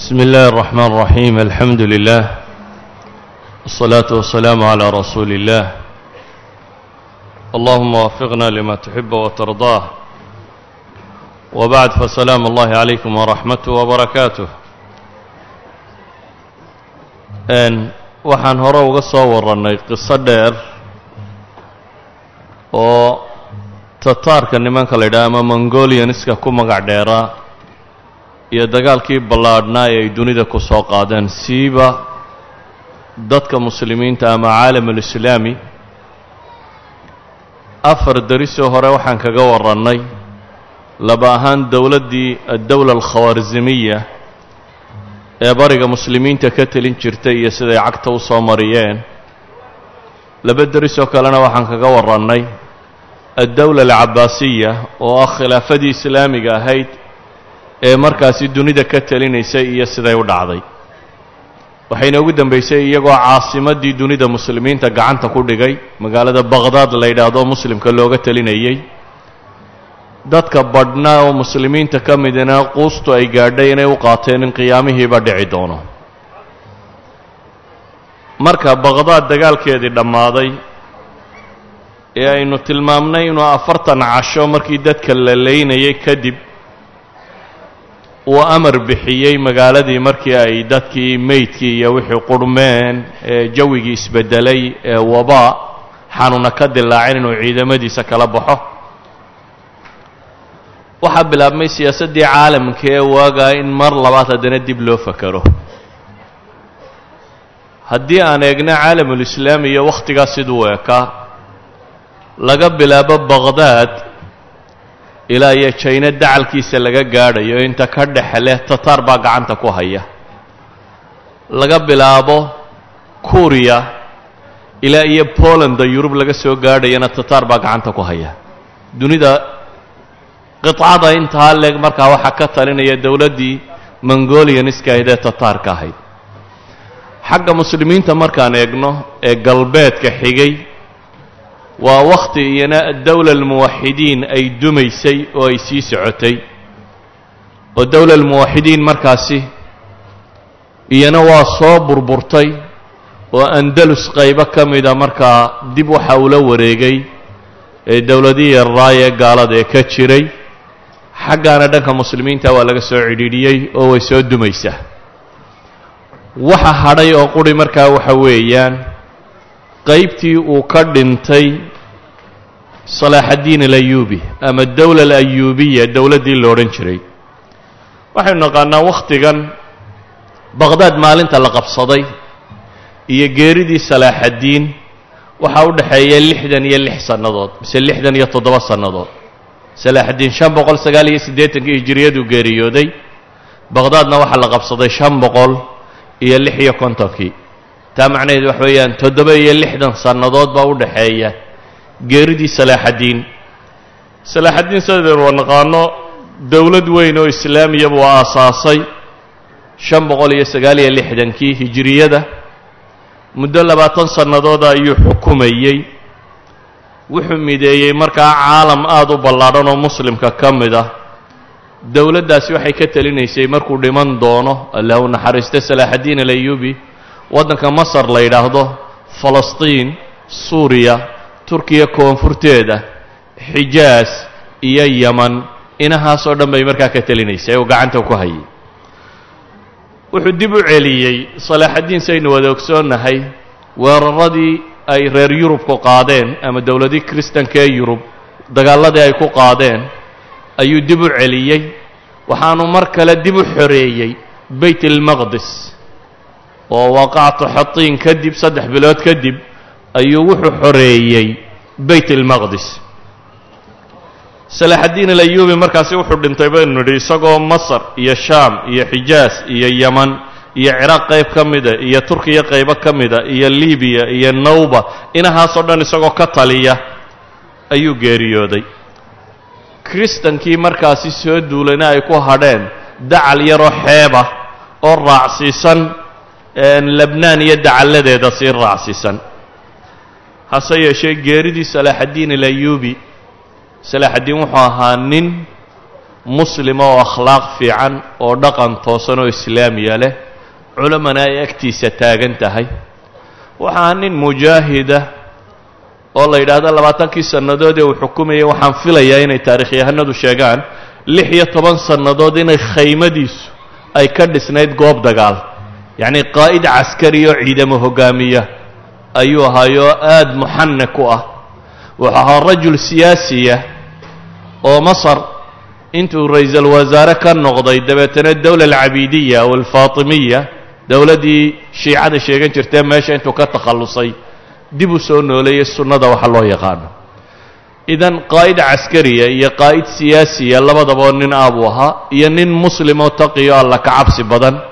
بسم الله الرحمن الرحيم الحمد لله والصلاة والسلام على رسول الله اللهم وفقنا لما تحب وترضاه وبعد فسلام الله عليكم ورحمته وبركاته أن waxaan hore uga soo warrannay qiso dheer oo tataarka nimanka la yidhaha ama mongolianiska ku magac iyo dagaalkii ballaadhnaa ee ay dunida ku soo qaadeen siiba dadka muslimiinta ama caalamulislaami afar derisoo hore waxaan kaga warannay laba ahaan dowladdii addowla alkhawaarzimiya ee bariga muslimiinta ka telin jirtay iyo siday cagta u soo mariyeen. Laba derisoo kalena waxaan kaga warannay addowla alcabaasiya oo ah khilaafadii islaamiga ahayd ee markaasi dunida ka telinaysay iyo siday u dhacday. Waxayna ugu dambaysay iyagoo caasimaddii dunida muslimiinta gacanta ku dhigay magaalada baqhdaad la yidhaahdo muslimka looga telinayey dadka badhnaa oo muslimiinta ka midina quustu ay gaadhay inay u qaateen in qiyaamihiiba dhici doono. Marka baqhdaad dagaalkeedii dhammaaday ee aynu tilmaamnay inuu afartan casho markii dadka la leynayay kadib uu amar bixiyey magaaladii markii ay dadkii meydkii iyo wixii qurhmeen ee jawigii isbeddelay ee wabaa xanuuna ka dilaacin inuu ciidamadiisa kala baxo. Waxaa bilaabmay siyaasaddii caalamka ee waagaa in mar labaad haddana dib loo fakero haddii aan eegno caalamulislaami iyo wakhtigaas siduu ekaa laga bilaabo baqhdaad ilaa iyo jayno dacalkiisa laga gaadhayo inta ka dhexe leh tataar baa gacanta ku haya. Laga bilaabo kuriya ilaa iyo bolanda yurub laga soo gaadhayana tataar baa gacanta ku haya. Dunida qicada intaa leeg markaa waxaa ka talinaya dowladdii mongolianiska ahayd ee tataarka ahayd. Xagga muslimiinta markaan eegno ee galbeedka xigay waa wakhti iyana dowla almuwaxidiin ay dumaysay oo ay sii socotay. Oo dowla almuwaxidiin markaasi iyana waa soo burburtay oo andalus qaybo ka mida markaa dib waxa ula wareegay ee dowladihii ee gaalada ee ka jiray. Xaggaana dhanka muslimiinta waa laga soo cidhiidhiyey oo way soo dumaysaa. Waxa hadhay oo quri markaa waxa weeyaan qaybtii uu ka dhintay salaaxaddiin alayuubi ama dowla alayuubiya dowladdii lo odhan jiray. Waxaynu naqaanaa wakhtigan baqhdaad maalinta la qabsaday iyo geeridii salaaxaddiin waxaa u dhexeeya lixdan iyo lix sannadood mise lixdan iyo toddoba sannadood. Salaaxaddiin shan boqol sagaal iyo siddeetankii hijiriyaduu geeriyooday. Baqhdaadna waxaa la qabsaday shan boqol iyo lix iyo kontonkii taa macnaheed wax weeyaan toddoba iyo lixdan sannadood baa u dhexeeya geeridii salaaxaddiin salaaxaddiin sidaynu waa naqaano dowlad weyn oo islaamiya buu aasaasay shan boqol iyo sagaal iyo lixdankii hijiriyada muddo labaatan sannadooda ayuu xukumayey. Wuxuu mideeyey markaa caalam aada u ballaadhan oo muslimka ka mid ah. Dowladdaasi waxay ka telinaysay markuu dhiman doono allah u naxariista salaaxaddiin alayuubi waddanka masar la yidhaahdo falastiin suuriya turkiya koonfurteeda xijaas iyo yaman. Inahaasoo dhan bay markaa ka telinaysay oo gacanta ku hayay. Wuxuu dib u celiyey salaaxaddiin saynu wada ogsoonnahay weeraradii ay reer yurubku qaadeen ama dowladii kristanka ee yurub dagaalladii ay ku qaadeen ayuu dib u celiyey. Waxaanu mar kale dib u xoreeyey bayt almaqdis oo waaqacatu xatiin kadib saddex bilood kadib ayuu wuxuu xoreeyey bayt almaqdis salaaxaddiin alayuubi markaasi wuxuu dhintay baynu nidhi isagoo masar iyo shaam iyo xijaas iyo yaman iyo ciraaq qayb ka mida iyo turkiya qaybo ka mida iyo libiya iyo nawba inahaasoo dhan isagoo ka taliya ayuu geeriyooday. Kristankii markaasi soo duulayna ay ku hadheen dacal yaroo xeebah oo raacsiisan lebnaan iyo dacalladeeda sii raacsiisan hase yeeshee geeridii salaaxaddiin alayuubi salaaxaddiin wuxuu ahaa nin muslima oo akhlaaq fiican oo dhaqan toosan oo islaamiya leh culamana ay agtiisa taagan tahay. Waxaa nin mujaahida oo la yidhaahdo labaatankii sannadood ee uu xukumayay waxaan filayaa inay taarikhyahanadu sheegaan lix iyo toban sannadood inay khaymadiisu ay ka dhisnayd goob dagaal yacnii qaa'id caskari oo ciidamo hogaamiya ayuu ahaayoo aada muxanak u ah. Wuxuu ahaa rajul siyaasiya oo masar intuu ra'iisul wasaare ka noqday dabeetana dowla alcabiidiya aw alfaatimiya dowladdii shiicada sheegan jirtee meesha intuu ka takhallusay dib u soo nooleeyey sunnada waxa loo yaqaano. Idan qaa'id caskariya iyo qaa'id siyaasiya labadabao nin aabuu ahaa iyo nin muslimoo taqiyo alla ka cabsi badan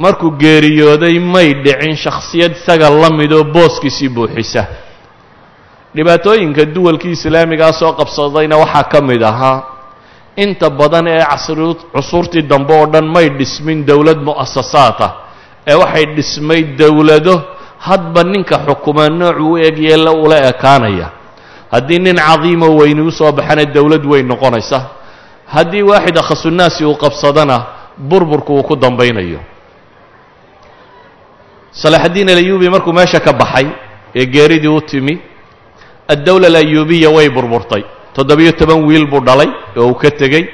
markuu geeriyooday may dhicin shakhsiyad isaga la midoo booskiisii buuxisa. Dhibaatooyinka duwalkii islaamigaa soo qabsadayna waxaa ka mid ahaa inta badan ee casri cusuurtii dambe oo dhan may dhismin dowlad mu'asasaad ah. Ee waxay dhismay dowlado hadba ninka xukuma noocuu u eg yeella ula ekaanaya. Haddii nin cadiimoo weyni u soo baxana dowlad weyn noqonaysa. Haddii waaxid akhasunaasi uu qabsadana burburku uu ku dambaynayo salaaxaddiin alayuubi markuu meesha ka baxay ee geeridii u timi addowla alayuubiya way burburtay. Toddobiyo toban wiil buu dhalay oo uu ka tegey.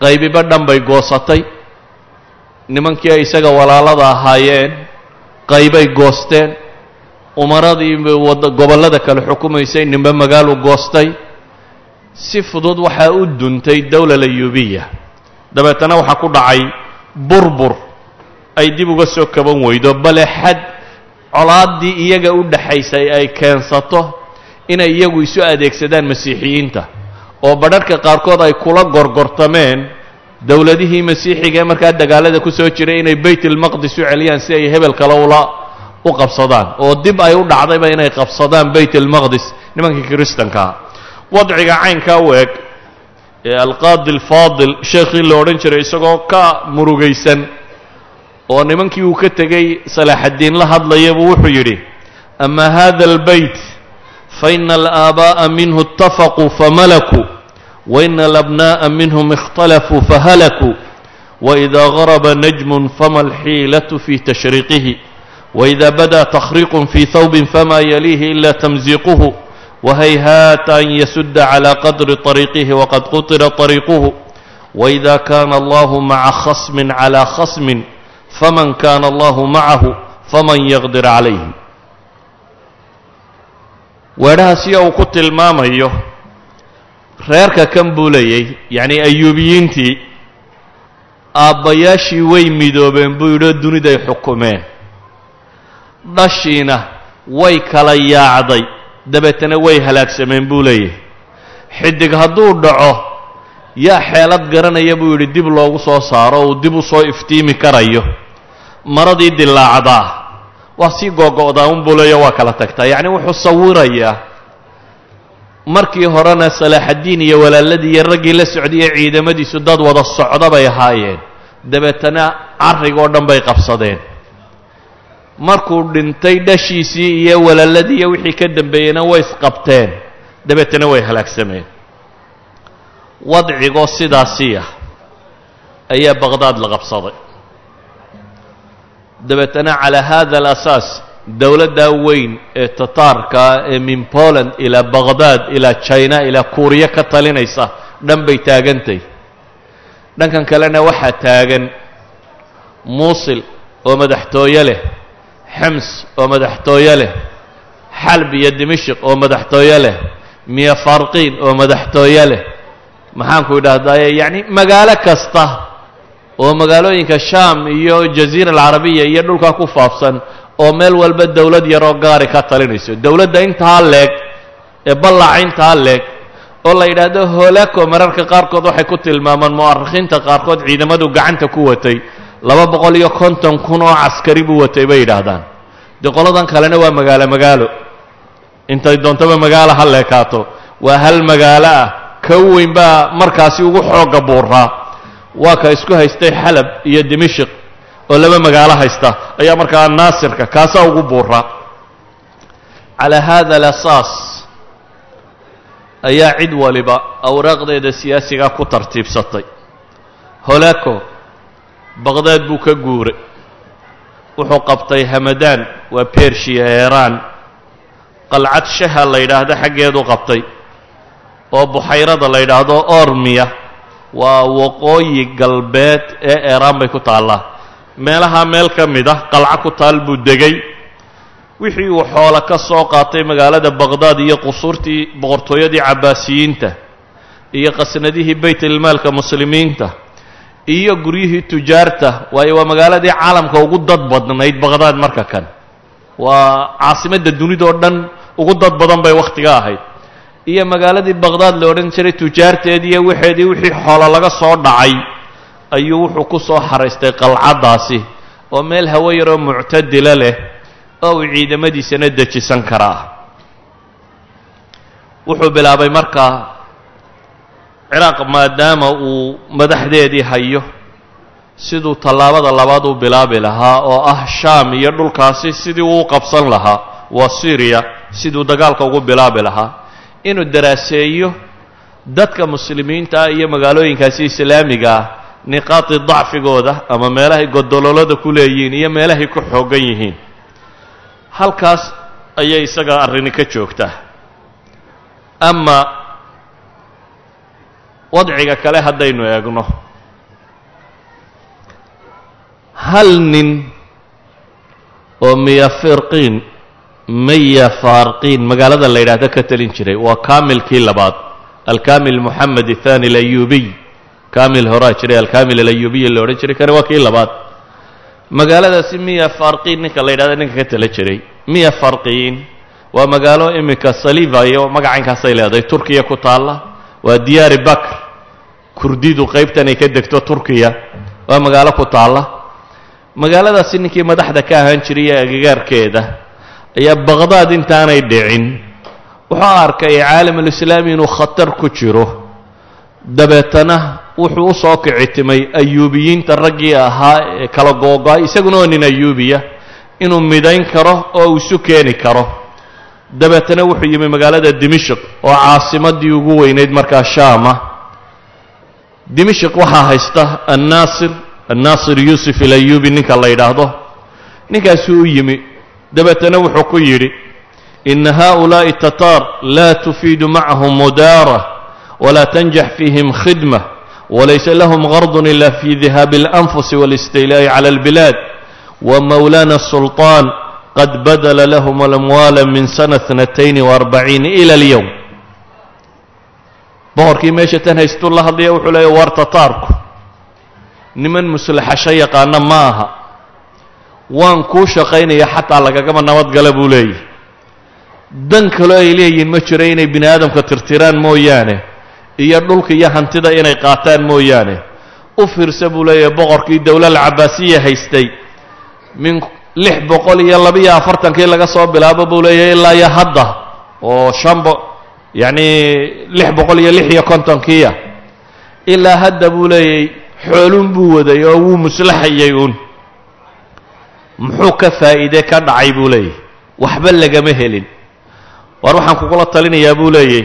Qaybiba dhan bay goosatay. Nimankii ay isaga walaalada ahaayeen qaybay goosteen. Umaradii gobollada kale xukumaysay ninba magaalu goostay. Si fudud waxaa u duntay dowla alayuubiya. Dabeetana waxaa ku dhacay burbur ay dib uga soo kaban weydo bale xad colaaddii iyaga u dhaxaysay ay keensato inay iyagu isu adeegsadaan masiixiyiinta oo badharhka qaarkood ay kula gorgortameen dowladihii masiixiga ee markaa dagaalada ku soo jiray inay baytalmaqdis u celiyaan si ay hebel kale ula u qabsadaan oo dib ay u dhacdayba inay qabsadaan baytalmaqdis nimankii kiristankaa wadciga caynkaa u eg ee alqaadi alfaadil sheekhii la odhan jiray isagoo ka murugaysan oo nimankii uu ka tegey salaaxaddiin la hadlayabuu wuxuu yidhi ama hada albeyt faina alaaba'a minhu itafaquu famalakuu waina alabnaa'a minhum ikhtalafuu fahalakuu waidaa garaba najmun fama alxiilatu fii tashriqihi waidaa badaa takhriqun fii hawbin famaa yaliihi ilaa tamziquhu wahayhaata an yasuda calaa qadri طariiqihi waqad qutila طariiquhu waidaa kaana allahu maca khasmin calaa khasmin faman kana allahu macahu faman yaqdir calayhi weedhahaasiyo uu ku tilmaamayo reerka kan buu leeyay yacnii ayuubiyiintii aabbayaashii way midoobeen buu yidhoo duniday xukumeen dhashiina way kala yaacday dabeetana way halaagsameen buu leeyahay xidig hadduu dhaco yaa xeelad garanaya buu yidhi dib loogu soo saaro uu dib u soo iftiimi karayo. Maradii dilaacdaa waa sii googo'daa unbuu leeya waa kala tagtaa. Yacni wuxuu sawirayaa. Markii horena salaaxaddiin iyo walaaladii iyo raggii la socdaiyo ciidamadiisu dad wada socda bay ahaayeen. Dabeetana carrigoo dhan bay qabsadeen. Markuu dhintay dhashiisii iyo walaaladii iyo wixii ka dambeeyeyna way isqabteen. Dabeetana way halaagsameen wadcigoo sidaasiya ayaa baqhdaad la qabsaday. Dabeetana calaa hada alasaas dowladdaa weyn ee tataarka ee min poland ilaa baqhdaad ilaa china ilaa kuuriya ka talinaysa dhan bay taagantay. Dhankan kalena waxaa taagan muusil oo madaxtooye leh xems oo madaxtooye leh xalb iyo dimashik oo madaxtooye leh miya farqiin oo madaxtooye leh maxaanku idhahdaaye yacni magaalo kasta oo magaalooyinka sham iyo jaziira alcarabiya iyo dhulkaa ku faafsan oo meel walba dowlad yaroo gaari ka talinayso. Dowladda intaa leeg ee ballaca intaa leeg oo la yidhaahdo hoolako mararka qaarkood waxay ku tilmaamaan mu'arikhiinta qaarkood ciidamadu gacanta ku watay. Laba boqol iyo konton kun oo caskari buu watay bay yidhaahdaan. Dee qoladan kalena waa magaalo magaalo. Intay doontaba magaalo ha leekaato. Waa hal magaalo ah ka weyn baa markaasi ugu xoogga buuraa. Waa ka isku haystay xalab iyo dimashik oo laba magaalo haysta ayaa markaa naasirka kaasaa ugu buuraa. Calaa hada alasaas ayaa cid waliba awraaqdeeda siyaasiga ku tartiibsatay. Holako baqdaad buu ka guuray. Wuxuu qabtay hamadaan waa bershiya eeraan qalcad shaha la yidhaahdo xaggeedu qabtay oo buxayrada la yidhaahdo ormiya waa waqooyi galbeed ee eeraan bay ku taallaa meelaha meel ka mid ah qalco ku taal buu degay. Wixii uu xoolo ka soo qaatay magaalada baqdaad iyo qusuurtii boqortooyadii cabbaasiyiinta iyo qasnadihii baytilmaalka muslimiinta iyo guryihii tujaarta waayo waa magaaladii caalamka ugu dad badnayd baqdaad marka kan. Waa caasimadda dunidao dhan ugu dad badan bay wakhtiga ahayd iyo magaaladii baqdaad la odhan jiray tujaarteedii iyo waxeedii wixii xoolo laga soo dhacay ayuu wuxuu ku soo xaraystay qalcaddaasi oo meel hawo yaroo muctadila leh oo uu ciidamadiisana dejisan karaa. Wuxuu bilaabay markaa ciraaq maadaama uu madaxdeedii hayo siduu tallaabada labaad u bilaabi lahaa oo ah shaam iyo dhulkaasi sidii uu qabsan lahaa waa syriya siduu dagaalka ugu bilaabi lahaa inuu daraaseeyo dadka muslimiinta iyo magaalooyinkaasi islaamiga ah niqaati dacfigooda ama meelahay godololada ku leeyihiin iyo meelahay ku xoogan yihiin. Halkaas ayay isaga arrini ka joogtaa ama wadciga kale haddaynu eegno. Hal nin oo miyafirqiin maya faarqiin magaalada la yidhaahdo ka telin jiray waa kaamilkii labaad. Alkamil moxamed athani alayubiy kamil horaa jiray alkamil alayubiy la odhan jiray kani waa kii labaad. Magaaladaasi miya farqiin ninka la yidhahdo ninka ka tala jiray. Miya farqiin waa magaalo iminka saliva iyo magacaynkaasay leedahay turkiya ku taalla. Waa diyaari bakr kurdidu qaybtan ay ka degto turkiya. Waa magaalo ku taalla. Magaaladaasi ninkii madaxda ka ahaan jiray ee agagaarkeeda ayaa baqdaad intaanay dhicin. Wuxuu arkay caalamulislaami inuu khatar ku jiro. Dabeetana wuxuu u soo kicitimay ayuubiyiinta raggii ahaa ee kala googo-ay isaguna oo nin ayuubiya inuu midayn karo oo isu keeni karo. Dabeetana wuxuu yimi magaalada dimishq oo caasimadii ugu weynayd markaa shaama dimishq waxaa haysta annaasir annaasir yuusuf alayuubi ninka la yidhaahdo. Ninkaasuu u yimi dabeetana wuxuu ku yidhi ina haؤulaaءi tataar laa tufiidu macahum mudaara walaa tanjax fiihim khidma walaysa lahm gardun ila fi dihaabi اlanfusi wاlistiylaa'i calى اlbilaad wamowlana sulطaan qad badala lahm اlamwaala min sana اثnatayn وarbaciin ilى اlyowm boqorkii meesha tan haystuu la hadlaya wuxuu leeya waar tataarku niman muslaxasho yaqaana ma aha waan kuu shaqaynaya xataa lagagama nabadgala buu leeyahy dan kaloo ay leeyihiin ma jiro inay bini aadamka tirtiraan mooyaane iyo dhulka iyo hantida inay qaataan mooyaane. U fiirsa buu leeyahay boqorkii dowlal cabaasiya haystay. Min lix boqol iyo labiyo afartankii laga soo bilaabo buu leeyahay ilaa iyo hadda oo shanbo yacni lix boqol iyo lix iyo kontonkiiya. Ilaa hadda buu leeyahay xoolun buu waday oo wuu muslaxayay uun muxuu ka faa'iide ka dhacay buu leeyahy waxba lagama helin. War waxaan kugula talinayaa buu leeyahy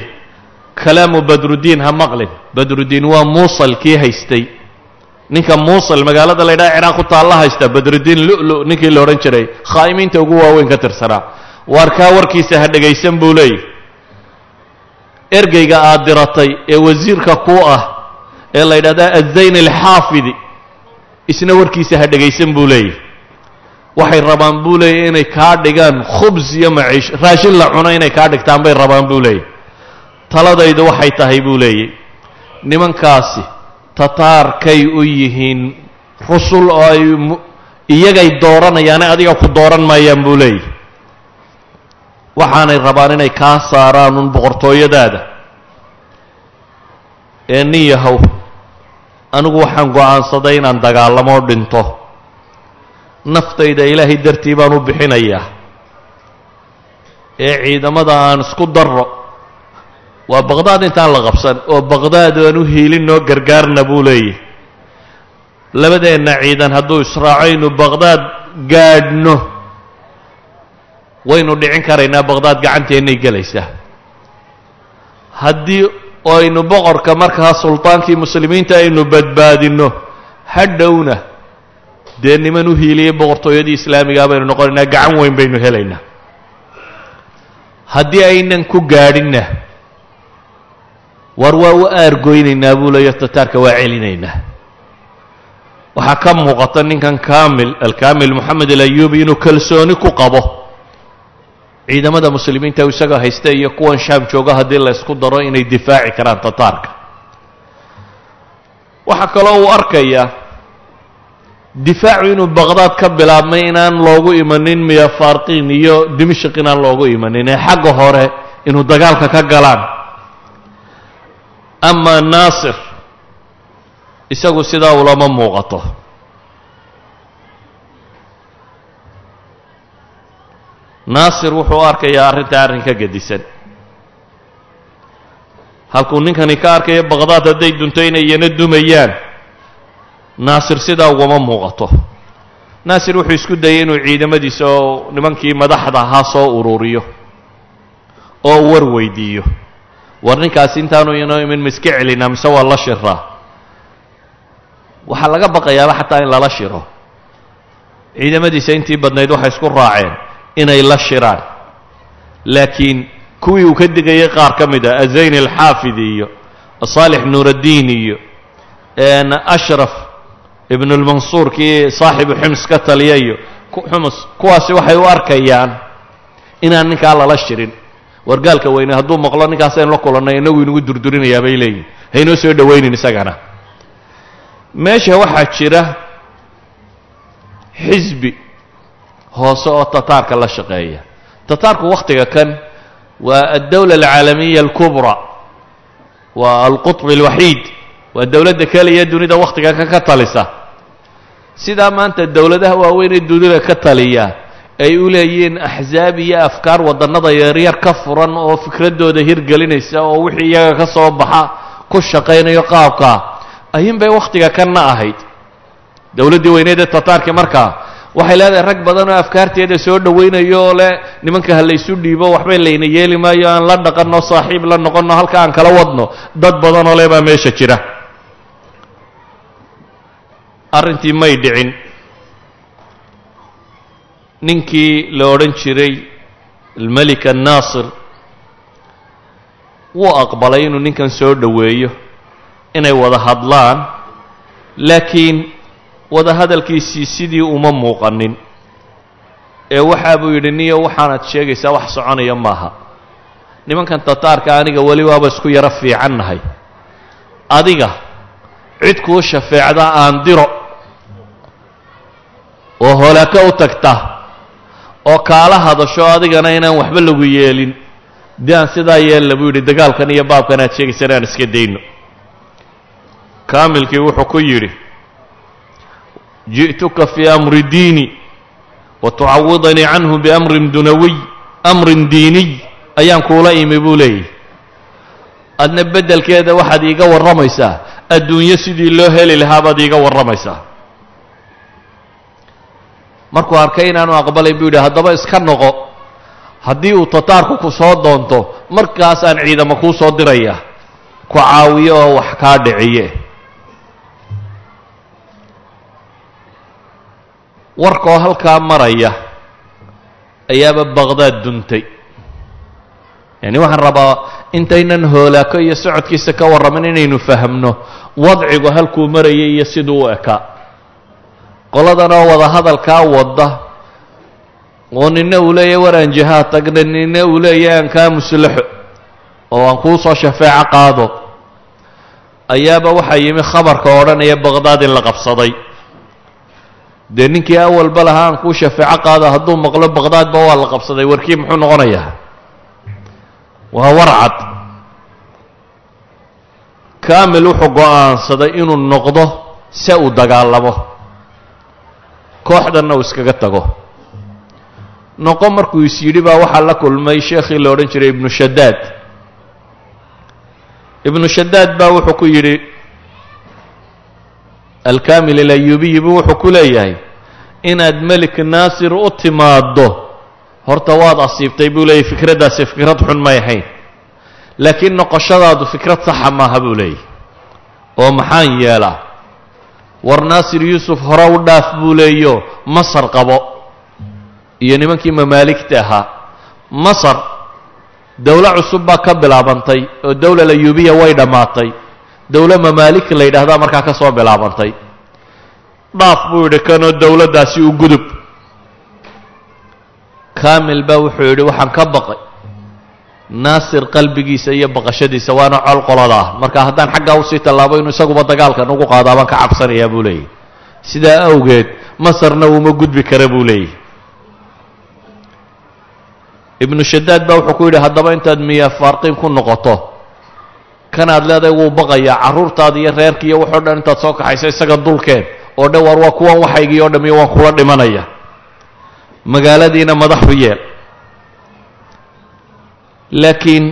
kalaamu badrudiin ha maqlin. Badrudiin waa muusal kii haystay. Ninka muusal magaalada la ydhaha ciraaq ku taalla haysta badrudiin lu'lu ninkii la odhan jiray khaa'imiinta ugu waaweyn ka tirsanaa. Waar kaa warkiisa ha dhegaysan buu leeyahy ergeyga aad diratay ee wasiirka kuu ah ee la yidhahda azayn alxaafidi isna warkiisa ha dhegaysan buu leeyahy waxay rabaan buu leeyahy inay kaa dhigaan khubs iyo maciish. Raashin la cuno inay kaa dhigtaan bay rabaan buu leeyahy taladaydu waxay tahay buu leeyahy nimankaasi tataarkay u yihiin rusul oo ay iyagay dooranayaane adiga ku dooran maayaan buu leeyahy waxaanay rabaan inay kaa saaraan un boqortooyadaada. Ee nin yahow anigu waxaan go'aansaday inaan dagaalamoo dhinto naftayda ilaahay dartii baan u bixinayaa. Ee ciidamada aan isku darro. Waa baqdaad intaan la qabsan oo baqdaad aan u hiilin noo gargaarna buu leeyahy labadeenna ciidan hadduu israaco inu baqdaad gaadhno waynu dhicin karaynaa baqdaad gacanteennay gelaysaa. Haddii aynu boqorka markaa sultaankii muslimiinta aynu badbaadinno hadhowna dee niman u hiiliyey boqortooyadii islaamigaa baynu noqonaynaa gacan weyn baynu helaynaa haddii aynan ku gaadhinna war waa u aargoynaynaa buu leeyo tataarka waa celinaynaa. Waxaa ka muuqata ninkan kamil alkamil moxamed alayubi inuu kalsooni ku qabo. Ciidamada muslimiinta isaga haysta iyo kuwan shaam jooga haddii la ysku daro inay difaaci karaan tataarka waxaa kaloo uu arkayaa difaacu inuu baqdaad ka bilaabmay inaan loogu imanin miyafarqiin iyo dimashik inaan loogu imanin ee xagga hore inuu dagaalka ka galaan ama naasir isagu sidaa ulama muuqato naasir wuxuu arkayaa arrinta arrin ka gedisan halkuu ninkani ka arkayo baqdaad hadday dunto inayana dumayaan naasir sidaa ugama muuqato. Naasir wuxuu isku dayay inuu ciidamadiisa oo nimankii madaxda ahaa soo ururiyo oo war weydiiyo war ninkaasi intaanu inoo imin ma iska celinaa mise waa la shiraa waxaa laga baqayaaba xataa in lala shiro. Ciidamadiisa intii badnayd waxay isku raaceen inay la shiraan. Laakiin kuwii uu ka digayay qaar ka mid ah azayn alxaafid iyo saalix nuuraddiin iyo ashraf ibn lmansuur kii saaxibu xims ka taliya iyo xumus kuwaasi waxay u arkayaan inaan ninkaa lala shirin. Wargaalka weyne hadduu maqlo ninkaasaynu la kulannay inagu inagu durdurinayaa bay leeyihiin haynoo soo dhowaynin isagana. Meesha waxaa jira xisbi hoose oo tataarka la shaqeeya. Tataarku wakhtiga kan waa addawla alcaalamiya alkubra waa alqutb alwaxiid waa dowladda keliya dunida wakhtiga kan ka talisa. Sidaa maanta dowladaha waaweyn ee dunida ka taliya ay u leeyihiin axsaab iyo afkaar waddannada yaryar ka furan oo fikraddooda hirgelinaysa oo wixii iyaga ka soo baxa ku shaqaynayo qaabkaa ayuun bay wakhtiga kanna ahayd. Dowladdii weyneed ee tataarki markaa waxay leedahay rag badan oo afkaarteeda soo dhowaynayo oo leh nimanka ha laysu dhiibo waxbay layna yeeli maayo aan la dhaqanno saaxiib la noqonno halka aan kala wadno. Dad badanoo le baa meesha jira arrintii may dhicin. Ninkii la odhan jiray almelik annaasir wuu aqbalay inuu ninkan soo dhoweeyo inay wada hadlaan laakiin wada hadalkiisii sidii uma muuqanin. Ee waxaa buu yidhi niyo waxaanaad sheegaysaa wax soconaya maaha. Nimankan tataarka aniga weli waaba isku yaro fiican nahay. Adiga cid kuu shafeecda aan diro oo holaaka u tagta oo kaala hadasho adigana inaan waxba lagu yeelin. Dee aan sidaa yeella buu yidhi dagaalkan iyo baabkan aad sheegaysan aan iska dayno. Kaamilkii wuxuu ku yidhi ji'tuka fii amri diini wa tucawidanii canhu biamrin dunawiy amrin diiniy ayaan kuula imi buu leeyahy adna beddelkeeda waxaad iiga warramaysaa. Adduunyo sidii loo heli lahaa baad iiga warramaysaa markuu arkay inaanu aqbalay buu yidhi haddaba iska noqo. Haddii uu tataarku ku soo doonto markaasaan ciidamo kuu soo diraya. Ku caawiyo oo wax kaa dhiciye. Warkoo halkaa maraya ayaaba baqdaad duntay. Yacni waxaan rabaa intaynan hoolaako iyo socodkiisa ka warramin inaynu fahamno wadcigu halkuu marayay iyo siduu u ekaa qoladanoo wada hadalkaa wadda. Oo nina uu leeyahy war aan jihaad tagna nina uu leeyahy aan kaa muslaxo oo aan kuu soo shafeeco qaado. Ayaaba waxaa yimi khabarka odhanaya baqdaad in la qabsaday. Dee ninkii awalba lahaa aan kuu shafeeco qaado hadduu maqlo baqdaadba waa la qabsaday warkii muxuu noqonayaa waa warcad. Kaamil wuxuu go'aansaday inuu noqdo se uu dagaalamo kooxdanna uu iskaga tago. Noqo markuu is yidhi baa waxaa la kulmay sheekhii la odhan jiray ibnu shadaad ibnu shadaad baa wuxuu ku yidhi alkamil alayubiyi buu wuxuu ku leeyahay inaad melik naasir u timaaddo horta waad asiibtay buu leeyahy fikraddaasi fikrad xun may ahayn. Laakiin noqoshadaadu fikrad saxa maaha buu leeyahy oo maxaan yeelaa war naasir yuusuf hore u dhaaf buu leeyo masar qabo. Iyo nimankii mamaaligta ahaa. Masar dowlo cusub baa ka bilaabantay oo dowla layuubiya way dhammaatay dowlo mamaalik la yidhaahdaa markaa ka soo bilaabantay. Dhaaf buu yidhi kanoo dowladdaasi u gudub. Kaamil baa wuxuu yidhi waxaan ka baqay naasir qalbigiisa iyo baqashadiisa waana col qolada. Ah marka haddaan xaggaa u sii tallaabo inuu isaguba dagaalka nagu qaadaa baan ka cabsanayaa buu leeyahy sidaa awgeed masarna uuma gudbi kara buu leeyahy ibnu shadaad baa wuxuu ku yidhi haddaba intaad miya faarqiin ku noqoto kanaad leedahay wuu baqayaa carruurtaada iyo reerka iyo waxoo dhan intaad soo kaxayso isaga dulkeed oo dhan war waa kuwan waxaygii oo dham iyo waan kula dhimanaya. Magaaladiina madaxu yeel laakiin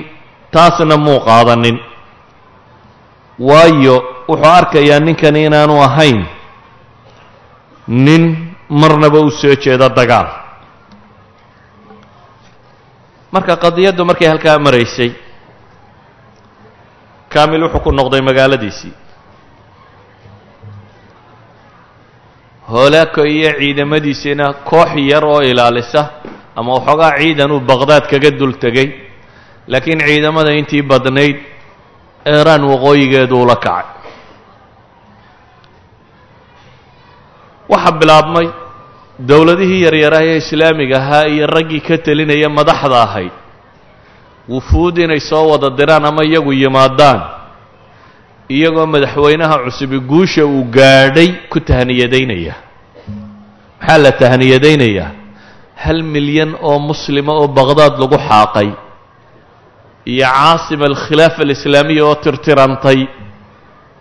taasna muu qaadanin. Waayo wuxuu arkayaa ninkani inaanu ahayn nin marnaba u soo jeeda dagaal. Marka qadiyaddu markay halkaa maraysay kaamil wuxuu ku noqday magaaladiisii. Hoolaako iyo ciidamadiisiina koox yar oo ilaalisa ama waxoogaa ciidan uu baqhdaad kaga dul tegay laakiin ciidamada intii badnayd eeraan waqooyigeedu ula kacay. Waxaa bilaabmay dowladihii yaryaraha ee islaamiga ahaa iyo raggii ka telinaya madaxda ahayd wufuud inay soo wada diraan ama iyagu yimaadaan iyagoo madaxweynaha cusubi guusha uu gaadhay ku tahniyadaynaya. Maxaa la tahniyadaynayaa hal milyan oo muslima oo baqhdaad lagu xaaqay iyo caasima alkhilaafa alislaamiya oo tirtirantay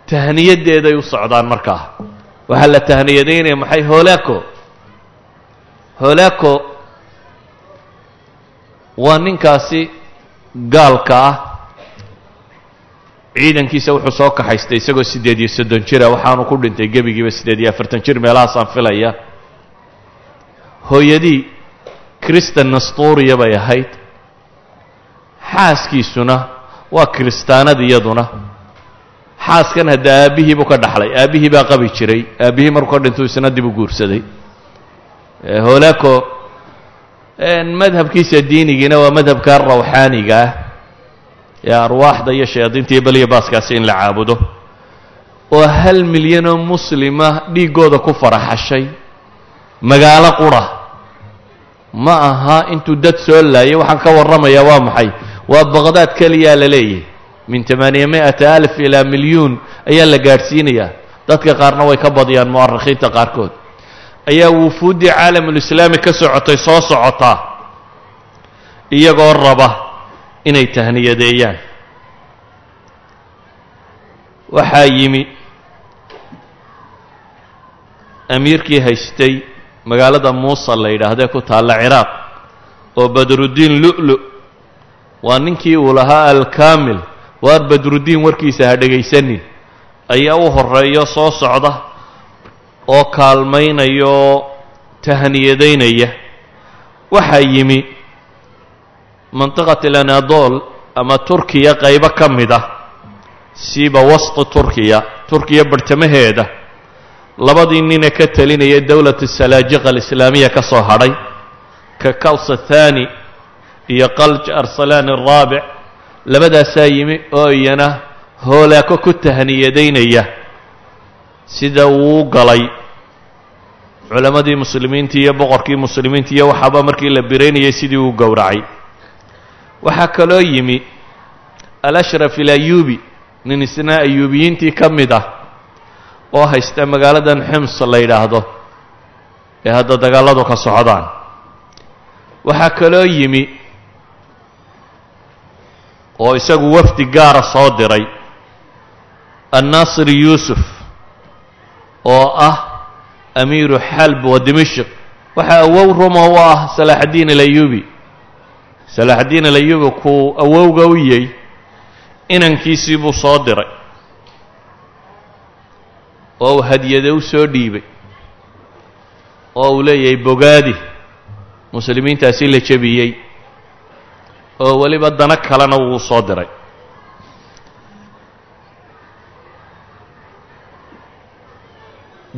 tahniyaddeeday u socdaan markaa. Waxaa la tahniyadaynaya maxay hoolaako hoolaako waa ninkaasi gaalka ah. Ciidankiisa wuxuu soo kaxaystay isagoo siddeed iyo soddon jira waxaanu ku dhintay gebigiiba siddeed iyo afartan jir meelahaasaan filaya. Hooyadii kristan nastuuriya bay ahayd xaaskiisuna waa kiristaanad iyaduna. Xaaskan hadda aabbihii buu ka dhaxlay. Aabbihii baa qabi jiray. Aabbihii markuu ka dhintuu isna dib u guursaday. Hoolaako madhabkiisa diinigiina waa madhabka rawxaaniga ah. Ee arwaaxda iyo shayaadiinta iyo beliya baaskaasi in la caabudo. Oo hal milyanoo muslima dhiiggooda ku faraxashay. Magaalo qura. Ma aha intuu dad soo laayay waxaan ka warramayaa waa maxay waa baqhdaad keliyaa la leeyahay min tamaaniya mi'ata alif ilaa milyuun ayaa la gaadhsiinayaa dadka qaarna way ka badiyaan mu'arikhiinta qaarkood. Ayaa wufuuddii caalamulislaami ka socotay soo socotaa iyagoo raba inay tahniyadeeyaan. Waxaa yimi amiirkii haystay magaalada muusa la yidhaahdee ku taalla ciraaq oo badruddiin lu'lu waa ninkii uu lahaa alkaamil. Waar badruddiin warkiisa ha dhegaysanin. Ayaa u horreeyo soo socda oo kaalmaynaya oo tahniyadaynaya. Waxaa yimi mantiqat alanadol ama turkiya qaybo ka mid ah. Siiba wasti turkiya turkiya barhtamaheeda labadii nine ka telinaya dowlat salaajiqa alislaamiya ka soo hadhay. Ka kaws athani iyo qalj arsalaan araabic labadaasaa yimi oo iyana hoolaako ku tahniyadaynaya sida uu galay. Culammadii muslimiinta iyo boqorkii muslimiinta iyo waxaaba markii la biraynayay sidii uu gowracay. Waxaa kaloo yimi alashraf ilayubi nin isna ayuubiyiintii ka mid ah oo haysta magaaladan xims la yidhaahdo ee hadda dagaalladu ka socdaan. Waxaa kaloo yimi oo isagu wafdi gaara soo diray annaasir yuusuf oo ah amiiru xalb wa dimashq waxaa awow ruma u ah salaaxaddiin alayubi. Salaaxaddiin alayubi kuu awowga u yey inankiisii buu soo diray oo uu hadiyade u soo dhiibay oo uu leeyahay bogaadi. Muslimiintaasi la jebiyey oo weliba dano kalena wuu soo diray.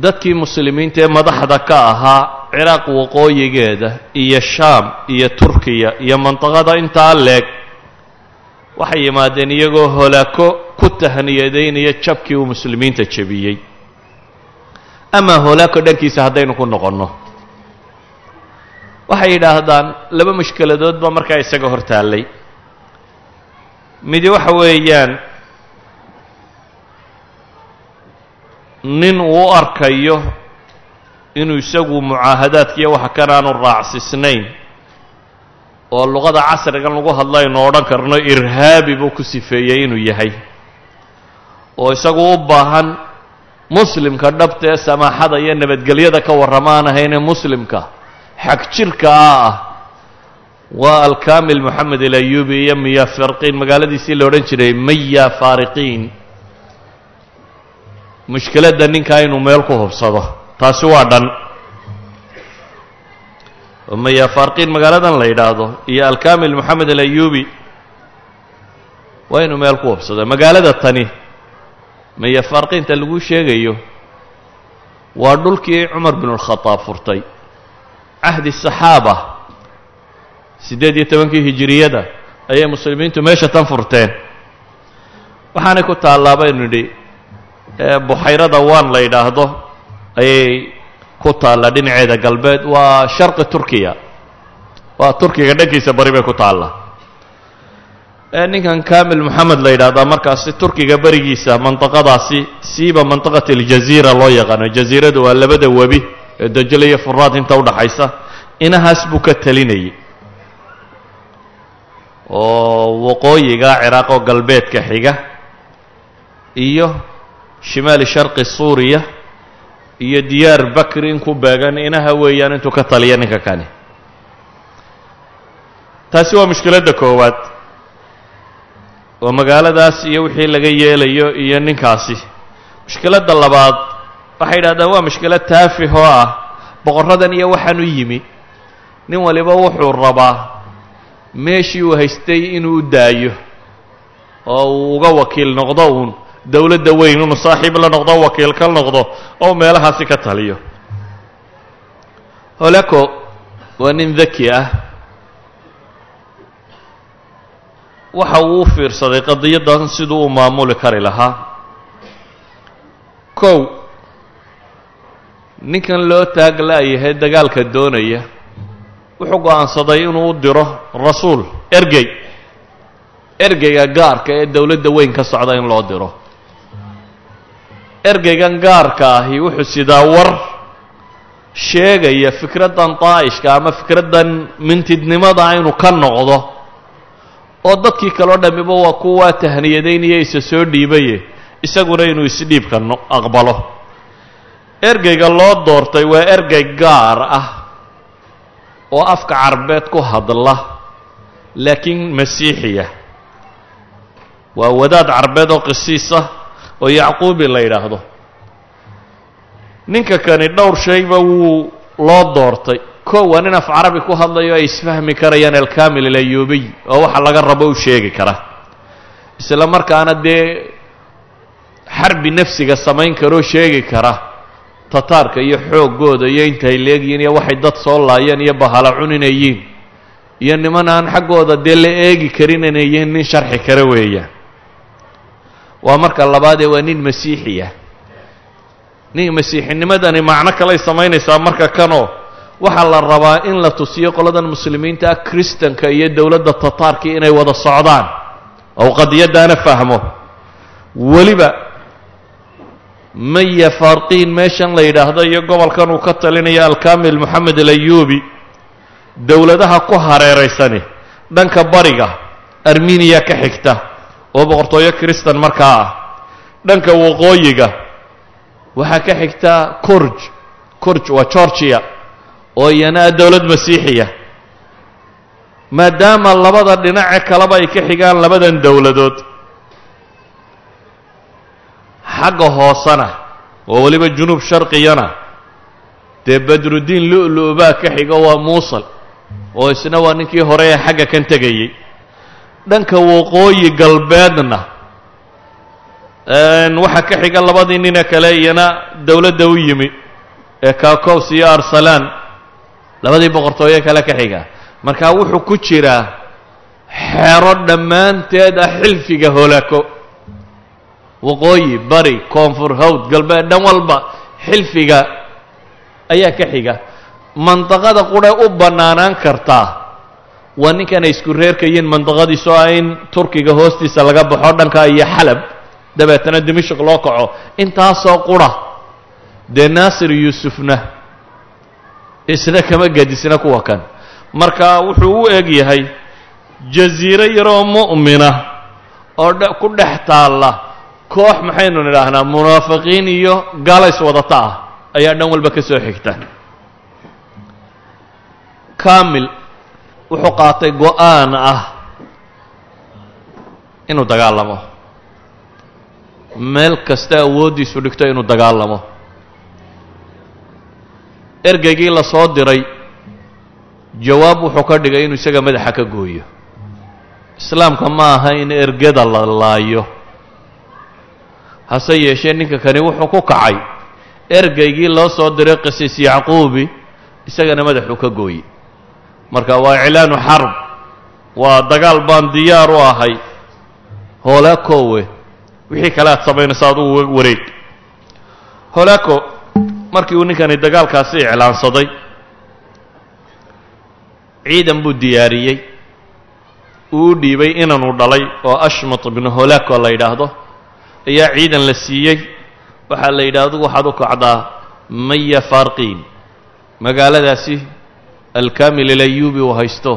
Dadkii muslimiinta ee madaxda ka ahaa ciraaq waqooyigeeda iyo shaam iyo turkiya iyo mandaqada intaa leeg waxay yimaadeen iyagoo holaako ku tahniyadaynaya jabkii uu muslimiinta jebiyey. Amaa holaako dhankiisa haddaynu ku noqonno waxay yidhaahdaan laba mushkiladood baa markaa isaga hor taallay. Midi waxa weeyaan nin uu arkayo inuu isagu mucaahadaadkiiyo waxa kan aanu raacsisnayn oo luqada casrigan lagu hadla aynu odhan karno irhaabi buu ku sifeeyey inuu yahay. Oo isagu u baahan muslimka dhabta ee samaaxada iyo nabadgelyada ka warramaan ahaynee muslimka xag jirka ah waa alkamil moxamed alayubi iyo miya farqiin. Magaaladiisii la odhan jiray maya faariqiin mushkiladda ninkaa inuu meel ku hubsado. Taasi waa dhan. Maya faariqiin magaaladan la yidhaahdo iyo alkamil moxamed alayubi waa inuu meel ku hubsado. Magaalada tani maya faariqiinta lagu sheegayo waa dhulkii cumar bin اlkhadaab furtay cahdi saxaaba siddeed iyo tobankii hijiriyada ayay muslimiintu meesha tan furteen. Waxaanay ku taallaa baynu nidhi buxayrada waan la yidhaahdo ayay ku taallaa dhinaceeda galbeed. Waa sharqi turkiya. Waa turkiga dhankiisa bari bay ku taallaa ninkan kamil moxamed la yidhahdaa markaasi turkiga berigiisa mandiqadaasi siiba mandiqat aljaziira loo yaqaano. Jaziiradu waa labada webi ee dajle iyo furaad inta udhaxaysa inahaas buu ka telinayay. Oo waqooyiga ciraaq oo galbeedka xiga iyo shimaali sharqi suuriya iyo diyaar bakri in ku beegan inaha weeyaan intuu ka taliya ninka kani. Taasi waa mushkiladda koowaad. Oo magaaladaas iyo wixii laga yeelayo iyo ninkaasi. Mushkiladda labaad waxay yidhahdaan waa mushkilad taafih oo ah. Boqorradan iyo waxaan u yimi. Nin waliba wuxuu rabaa meeshii uu haystay inuu daayo oo uu uga wakiil noqdo uun dowladda weyn inuu saaxiib la noqdo wakiil ka noqdo oo meelahaasi ka taliyo. Holako waa nin daki ah. Waxa uu u fiirsaday qadiyaddan siduu u maamuli kari lahaa. Kow ninkan loo taag la'yahay dagaalka doonaya wuxuu go'aansaday inuu u diro rasuul ergey. Ergeyga gaarka ee dowladda weyn ka socda in loo diro. Ergeygan gaarka ahi wuxuu sidaa war sheegaya fikraddan daa'ishka ama fikraddan mintidnimada inuu ka noqdo. Oo dadkii kaleo dhammiba waa kuwaa tahniyadaynaya isa soo dhiibaye isaguna inuu isdhiibka aqbalo ergeyga loo doortay waa ergey gaar ah oo afka carbeed ku hadla laakiin masiixiya. Waa wadaad carbeed oo qisiis ah oo yacquubi la yidhaahdo. Ninka kani dhowr shayba wuu loo doortay. Kow waa nin af carabi ku hadlayo ay isfahmi karayaan alkamil alayubiy oo waxa laga rabo u sheegi kara. Isla markaana dee xarbi nafsiga samayn karoo sheegi kara tataarka iyo xooggooda iyo intay leegyihiin iyo waxay dad soo laayeen iyo bahala cuninayiin iyo niman aan xaggooda dee la eegi karin inay nin sharxi kara weeyaan waa marka labaadee waa nin masiixiya nin masiixinimadani macno kaley samaynaysaa marka kanoo. Waxaa la rabaa in la tusiyo qoladan muslimiinta ah kristanka iyo dowladda tataarkii inay wada socdaan. Ou qadiyaddaana fahmo. Weliba maya farqiin meeshan la yidhaahdo iyo gobolkan uu ka talinaya alkamil moxamed alayubi dowladaha ku hareeraysani dhanka bariga armeniya ka xigta oo boqortooyo kristan markaa ah dhanka waqooyiga waxaa ka xigta corj corj waa georgia oo iyana ah dowlad masiixiya. Maadaama labada dhinace kaleba ay ka xigaan labadan dowladood xagga hoosena oo weliba junuub sharqiyana dee badruddiin lu-lu baa ka xigo waa muusal oo isna waa ninkii hore ee xagga kan tegayey. Dhanka waqooyi galbeedna waxaa ka xiga labadii nine kale iyana dowladda u yimi ee kakos iyo arsalan labadii boqortooye kale ka xiga. Marka wuxuu ku jiraa xero dhammaanteed ah xilfiga holaako waqooyi bari koonfur hawd galbeed dhan walba xilfiga ayaa ka xiga. Mandaqada qurhe u bannaanaan kartaa waa ninkanay isku reerkayiin mandaqadiisu ah in turkiga hoostiisa laga baxo dhanka iyo xalab. Dabeetana dimashik loo kaco. Intaasoo qura. Dee naasir yuusufna isna kama gedisna kuwa kan. Marka wuxuu u eg yahay jasiiro yaroo mu'mina oo ku dhex taalla koox maxaynu nidhaahnaa munaafiqiin iyo gaalays wadata ah ayaa dhan walba ka soo xigta. Kamil wuxuu qaatay go'aan ah inuu dagaalamo. Meel kasta awooddiisu dhigto inuu dagaalamo. Ergeygii la soo diray jawaab wuxuu ka dhigay inuu isaga madaxa ka gooyo. Islaamka ma aha in ergada la laayo hase yeeshee ninka kani wuxuu ku kacay. Ergeygii loo soo diray qisiis yacquubi isagana madaxuu ka gooye marka waa iclaanu xarb waa dagaal baan diyaar u ahay. Hoolaakowe wixii kale aad samaynaysa adugu wareeg hoolaako markii uu ninkani dagaalkaasi iclaansaday ciidan buu diyaariyey. Uu u dhiibay inanuu dhalay oo ashmat ibnu hoolaako la yidhaahdo ayaa ciidan la siiyey. Waxaa la yidhi adugu waxaad u kacdaa maya farqiin magaaladaasi alkamil ilayubi uu haysto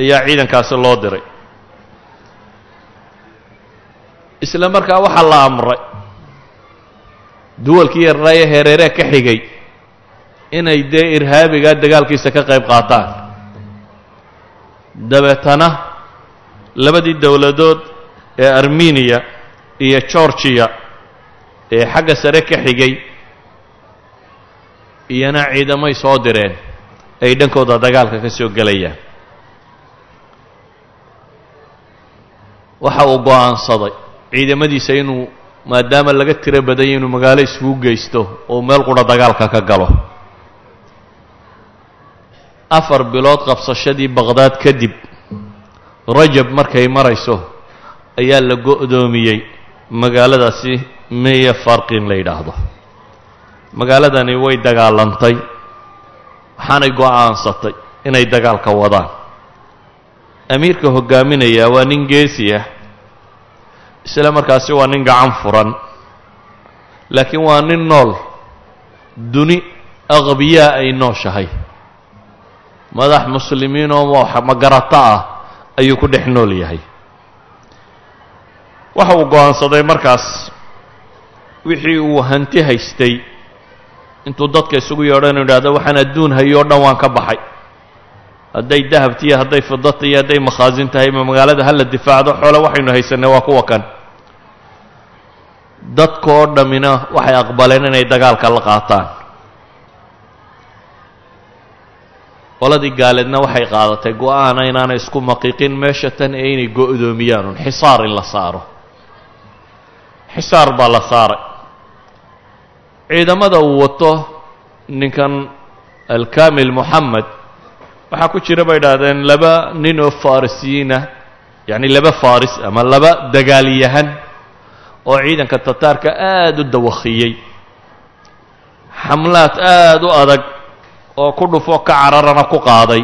ayaa ciidankaasi loo diray. Isla markaa waxaa la amray duwalkii yarnaaye hereeree ka xigay inay dee irhaabigaa dagaalkiisa ka qayb qaataan. Dabeetana labadii dowladood ee armeniya iyo georgiya ee xagga sare ka xigay iyana ciidamay soo direen ay dhankooda dagaalka ka soo gelayaan. Waxa uu go'aansaday ciidamadiisa inuu maadaama laga tiro badanya inuu magaalo isugu geysto oo meel qura dagaalka ka galo. Afar bilood qabsashadii baqhdaad kadib rajab markay marayso ayaa la go'doomiyey magaaladaasi meya farqin la yidhaahdo. Magaaladani way dagaalantay waxaanay go'aansatay inay dagaalka wadaan. Amiirka hoggaaminayaa waa nin geesi ah isla markaasi waa nin gacan furan laakiin waa nin nool duni aqbiyaa ay nooshahay. Madax muslimiin oo magarato ah ayuu ku dhex nool yahay waxa uu go'aansaday markaas wixii uu hanti haystay. Intuu dadka isugu yeedho inu idhahdo waxaan adduun hayo o dhan waan ka baxay. Hadday dahabtiiyo hadday fidata iyo hadday makhaasin tahay ma magaalada hala difaacdo xoole waxaynu haysanay waa kuwa kan. Dadka oo dhammina waxay aqbaleen inay dagaalka la qaataan. Qoladii gaaleedna waxay qaadatay go'aana inaanay isku maqiiqin meesha tan ee inay go'doomiyaan xisaar in la saaro xisaar baa la saaray. Ciidamada uu wato ninkan alkamil moxamed waxaa ku jira bay idhaahdeen laba nin oo farisiyiinah yacni laba faris ama laba dagaalyahan oo ciidanka tataarka aada u dawakhiyey. Xamlaad aada u adag oo ku dhufo ka cararana ku qaaday.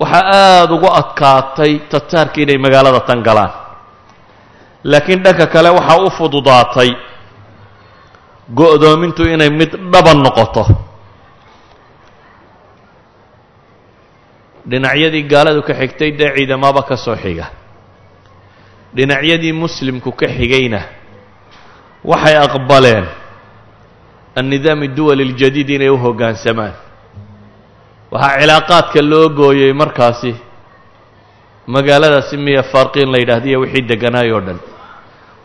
Waxaa aada ugu adkaatay tataarka inay magaalada tan galaan laakiin dhanka kale waxaa u fududaatay go'doomintu inay mid dhaban noqoto. Dhinacyadii gaaladu ka xigtay dee ciidamaba ka soo xiga. Dhinacyadii muslimku ka xigayna waxay aqbaleen annidaam adduwali اljadiid inay u hoggaansamaan waxaa cilaaqaadka loo gooyey markaasi magaaladaasi miya farqiin la yidhahdiyo wixii degganaay oo dhan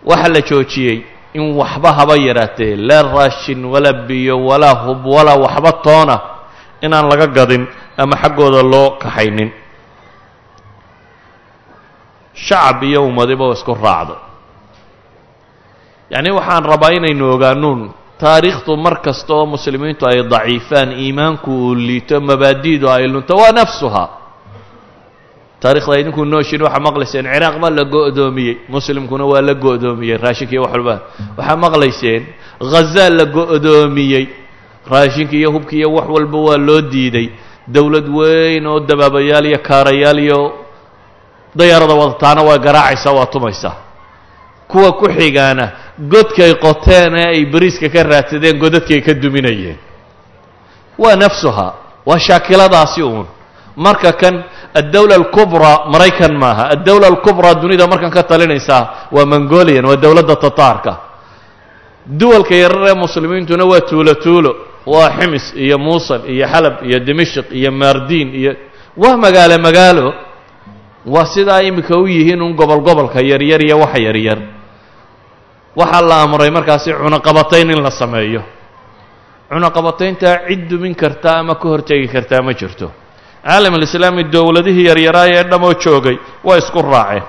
waxaa la joojiyey in waxba haba yaraatee laa raashin walaa biyo walaa hub walaa waxba toona inaan laga gadin ama xaggooda loo kaxaynin. Shacab iyo ummadiba isku raacday yacni waxaan rabaa inaynu ogaanuun taariikhdu mar kasta oo muslimiintu ay daciifaan iimaanku uu liito mabaadi'du ay lunto waa nafsuha taarikhda idinku nooshin waxaa maqlayseen ciraaq baa la go'doomiyey muslimkuna waa la go'doomiyey raashinka iyo wax walba. Waxaa maqlayseen khazaa la go'doomiyey raashinka iyo hubka iyo wax walba waa loo diiday. Dowlad weyn oo dabaabayaal iyo kaarayaal iyo dayaarada wadataana waa garaacaysaa waa tumaysaa. Kuwa ku xigaana godkay qoteen ee ay bariiska ka raadsadeen godadkay ka duminayeen. Waa nafsuha waa shaakiladaasi uun. Marka kan addawla alkubraa maraykan maaha addawla alkubraa dunida markan ka talinaysaa waa mongolian waa dowladda tataarka duwalka yarar ee muslimiintuna waa tuulo tuulo waa ximis iyo muusul iyo xalab iyo dimashq iyo maardiin iyo waa magaalo magaalo waa sidaa iminka u yihiin un gobol gobolka yaryar iyo waxa yaryar waxaa la amray markaasi cunaqabatayn in la sameeyo cunaqabatayntaa cid dumin karta ama ka hortegi kartaa ma jirto caalam alislaami dowladihii yaryaraaya ee dhamoo joogay waa isku raaceen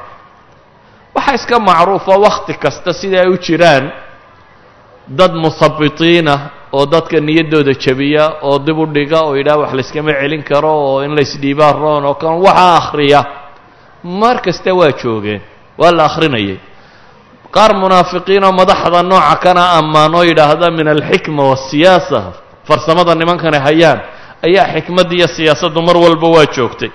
waxaa iska macruufa wakhti kasta sida ay u jiraan dad muhabitiina oo dadka niyaddooda jabiya oo dib u dhiga oo yidhaha wax layskama celin karo oo in laysdhiibaa roon oo kan waxaa akhriya. Mar kasta waa joogeen waa la akhrinayay. Qaar munaafiqiin oo madaxda nooca kana ammaan oo yidhaahda min alxikma waasiyaasa farsamada nimankana hayaan ayaa xikmadda iyo siyaasaddu mar walba waa joogtay.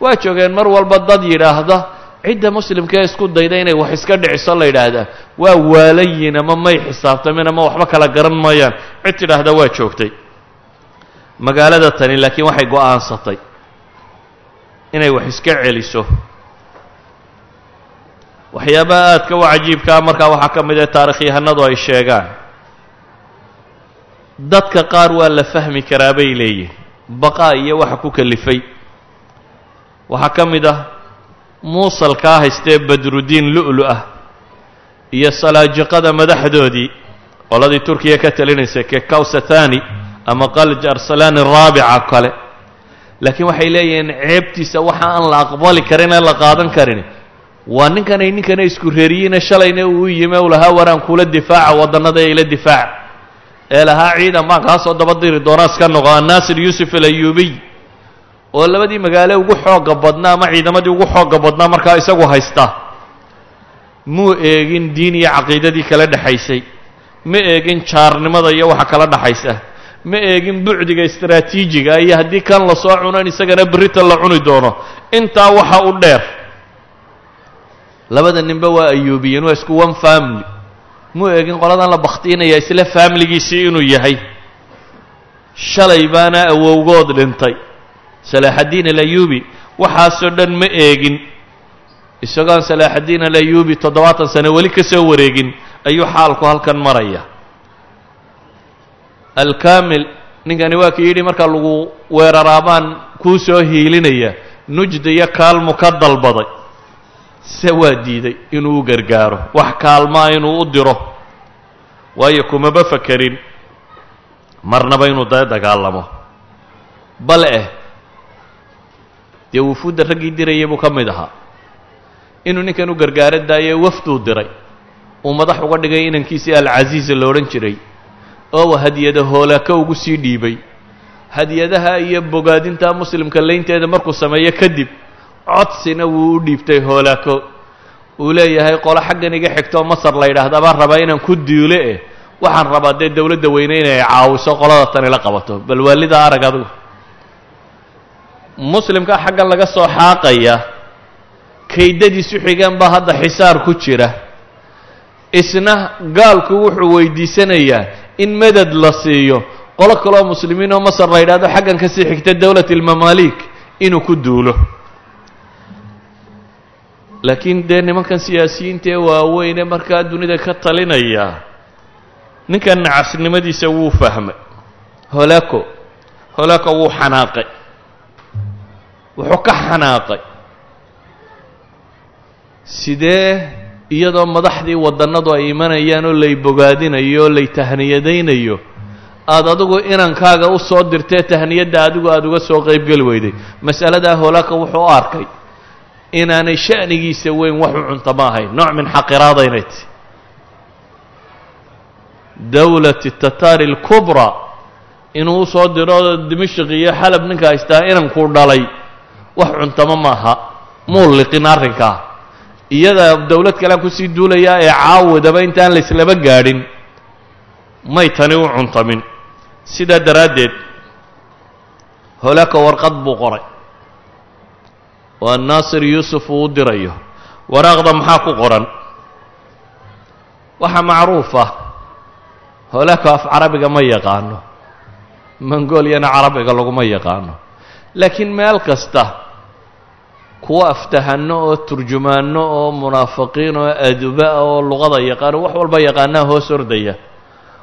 Waa joogeen mar walba dad yidhaahda cidda muslimkaee isku dayda inay wax iska dhiciso la yidhaahdaa waa waalayin ama may xisaabtamin ama waxba kala garan maayaan cid tidhaahda waa joogtay. Magaalada tani laakiin waxay go'aansatay inay wax iska celiso. Waxyaabaha aadka u cajiibkaa markaa waxaa ka mid ah taarikhyahanadu ay sheegaan dadka qaar waa la fahmi karaa bay leeyihiin baqaa iyo waxa ku kalifay. Waxaa ka mid ah muusalkaa haystee badrudiin lu'lu ah iyo salaajiqada madaxdoodii qoladii turkiya ka talinaysay kekawsathani ama qalj arsalani raabica kale. Laakiin waxay leeyihiin ceebtiisa waxa aan la aqbali karin ee la qaadan karin. Waa ninkanay ninkana isku reeriyiine shalayna uu yime u lahaa waraan kula difaaca waddannada ee ila difaaca ee lahaa ciidan baan kaa soo daba diri doonaa iska noqo annaasir yuusuf alayuubiy oo labadii magaale ugu xoogga badnaa ama ciidamadii ugu xoogga badnaa markaa isagu haysta. Muu eegin diin iyo caqiidadii kala dhexaysay ma eegin jaarnimada iyo waxa kala dhexaysa ma eegin bucdiga istraatiijiga iyo haddii kan la soo cuno in isagana berrita la cuni doono. Intaa waxa u dheer labada ninba waa ayuubiyeen waa isku one family muu eegin qoladan la bakhtiinaya isla faamiligiisii inuu yahay. Shalay baana awowgood dhintay. Salaaxaddiin alayuubi waxaasoo dhan ma eegin isagoon salaaxaddiin alayuubi toddobaatan sano weli ka soo wareegin ayuu xaalku halkan maraya. Alkaamil ninkani waa kii yidhi marka lagu weeraraabaan kuu soo hiilinaya nujda iyo kaalmu ka dalbaday se waa diiday inuu u gargaaro wax kaalmaa inuu u diro. Waayo kumaba fakerin marnaba inuu da dagaalamo. Bal eh dee wufuudda raggii dirayay buu ka mid ahaa. Inuu ninkan u gargaaro daayo wafduu diray. Uu madax uga dhigay inankiisii alcasiiza lo odhan jiray. Oo hadiyada hoolaaka ugu sii dhiibay. Hadiyadaha iyo bogaadinta muslimka laynteeda markuu sameeyo kadib codsina wuu u dhiibtay hoolaako. Uu leeyahay qolo xaggan iga xigtoo masar la yidhaahda baan rabaa inaan ku duule eh. Waxaan rabaa dee dowladda weyne inay caawiso qolada tani la qabato. Bal waalida arag adigu muslimka xaggan laga soo xaaqaya kaydadiisu xigeen baa hadda xisaar ku jira. Isna gaalku wuxuu weydiisanayaa in madad la siiyo qolo kaloo muslimiin oo masar la yidhahdo xaggan ka sii xigta dowlat almamaalik inuu ku duulo laakiin dee nimankan siyaasiyiinta ee waaweyne markaa dunida ka talinaya ninkan nacasnimadiisa wuu fahmay. Holaco holaco wuu xanaaqay. Wuxuu ka xanaaqay. Sidee iyadoo madaxdii waddannadu ay imanayaan oo lay bogaadinayo oo lay tahniyadaynayo aada adigu inankaaga u soo dirtee tahniyadda adigu aada uga soo qaybgeli weyday. Mas'aladaa holaaka wuxuu u arkay inaanay sha'nigiisa weyn wax u cunta ahayn nooc min xaqiraada inay tahy dowlati tataari alkubraa inuu u soo diro dimashq iyo xalab ninka haystaa inankuu dhalay wax cuntamo maaha. Muu liqin arrinkaa iyada dowlad kalean ku sii duulayaa ee caawadaba intaan la islaba gaadhin may tani u cuntamin sidaa daraaddeed holaaka warqad buu qoray waa naasir yuusuf uu u dirayo. Waraaqda maxaa ku qoran? Waxaa macruuf ah. Holaaka af carabiga ma yaqaano. Mongooliyana carabiga laguma yaqaano. Laakiin meel kasta kuwa aftahano oo turjumaano oo munaafiqiin oo aduba oo luqada yaqaano wax walba yaqaanaa hoos ordaya.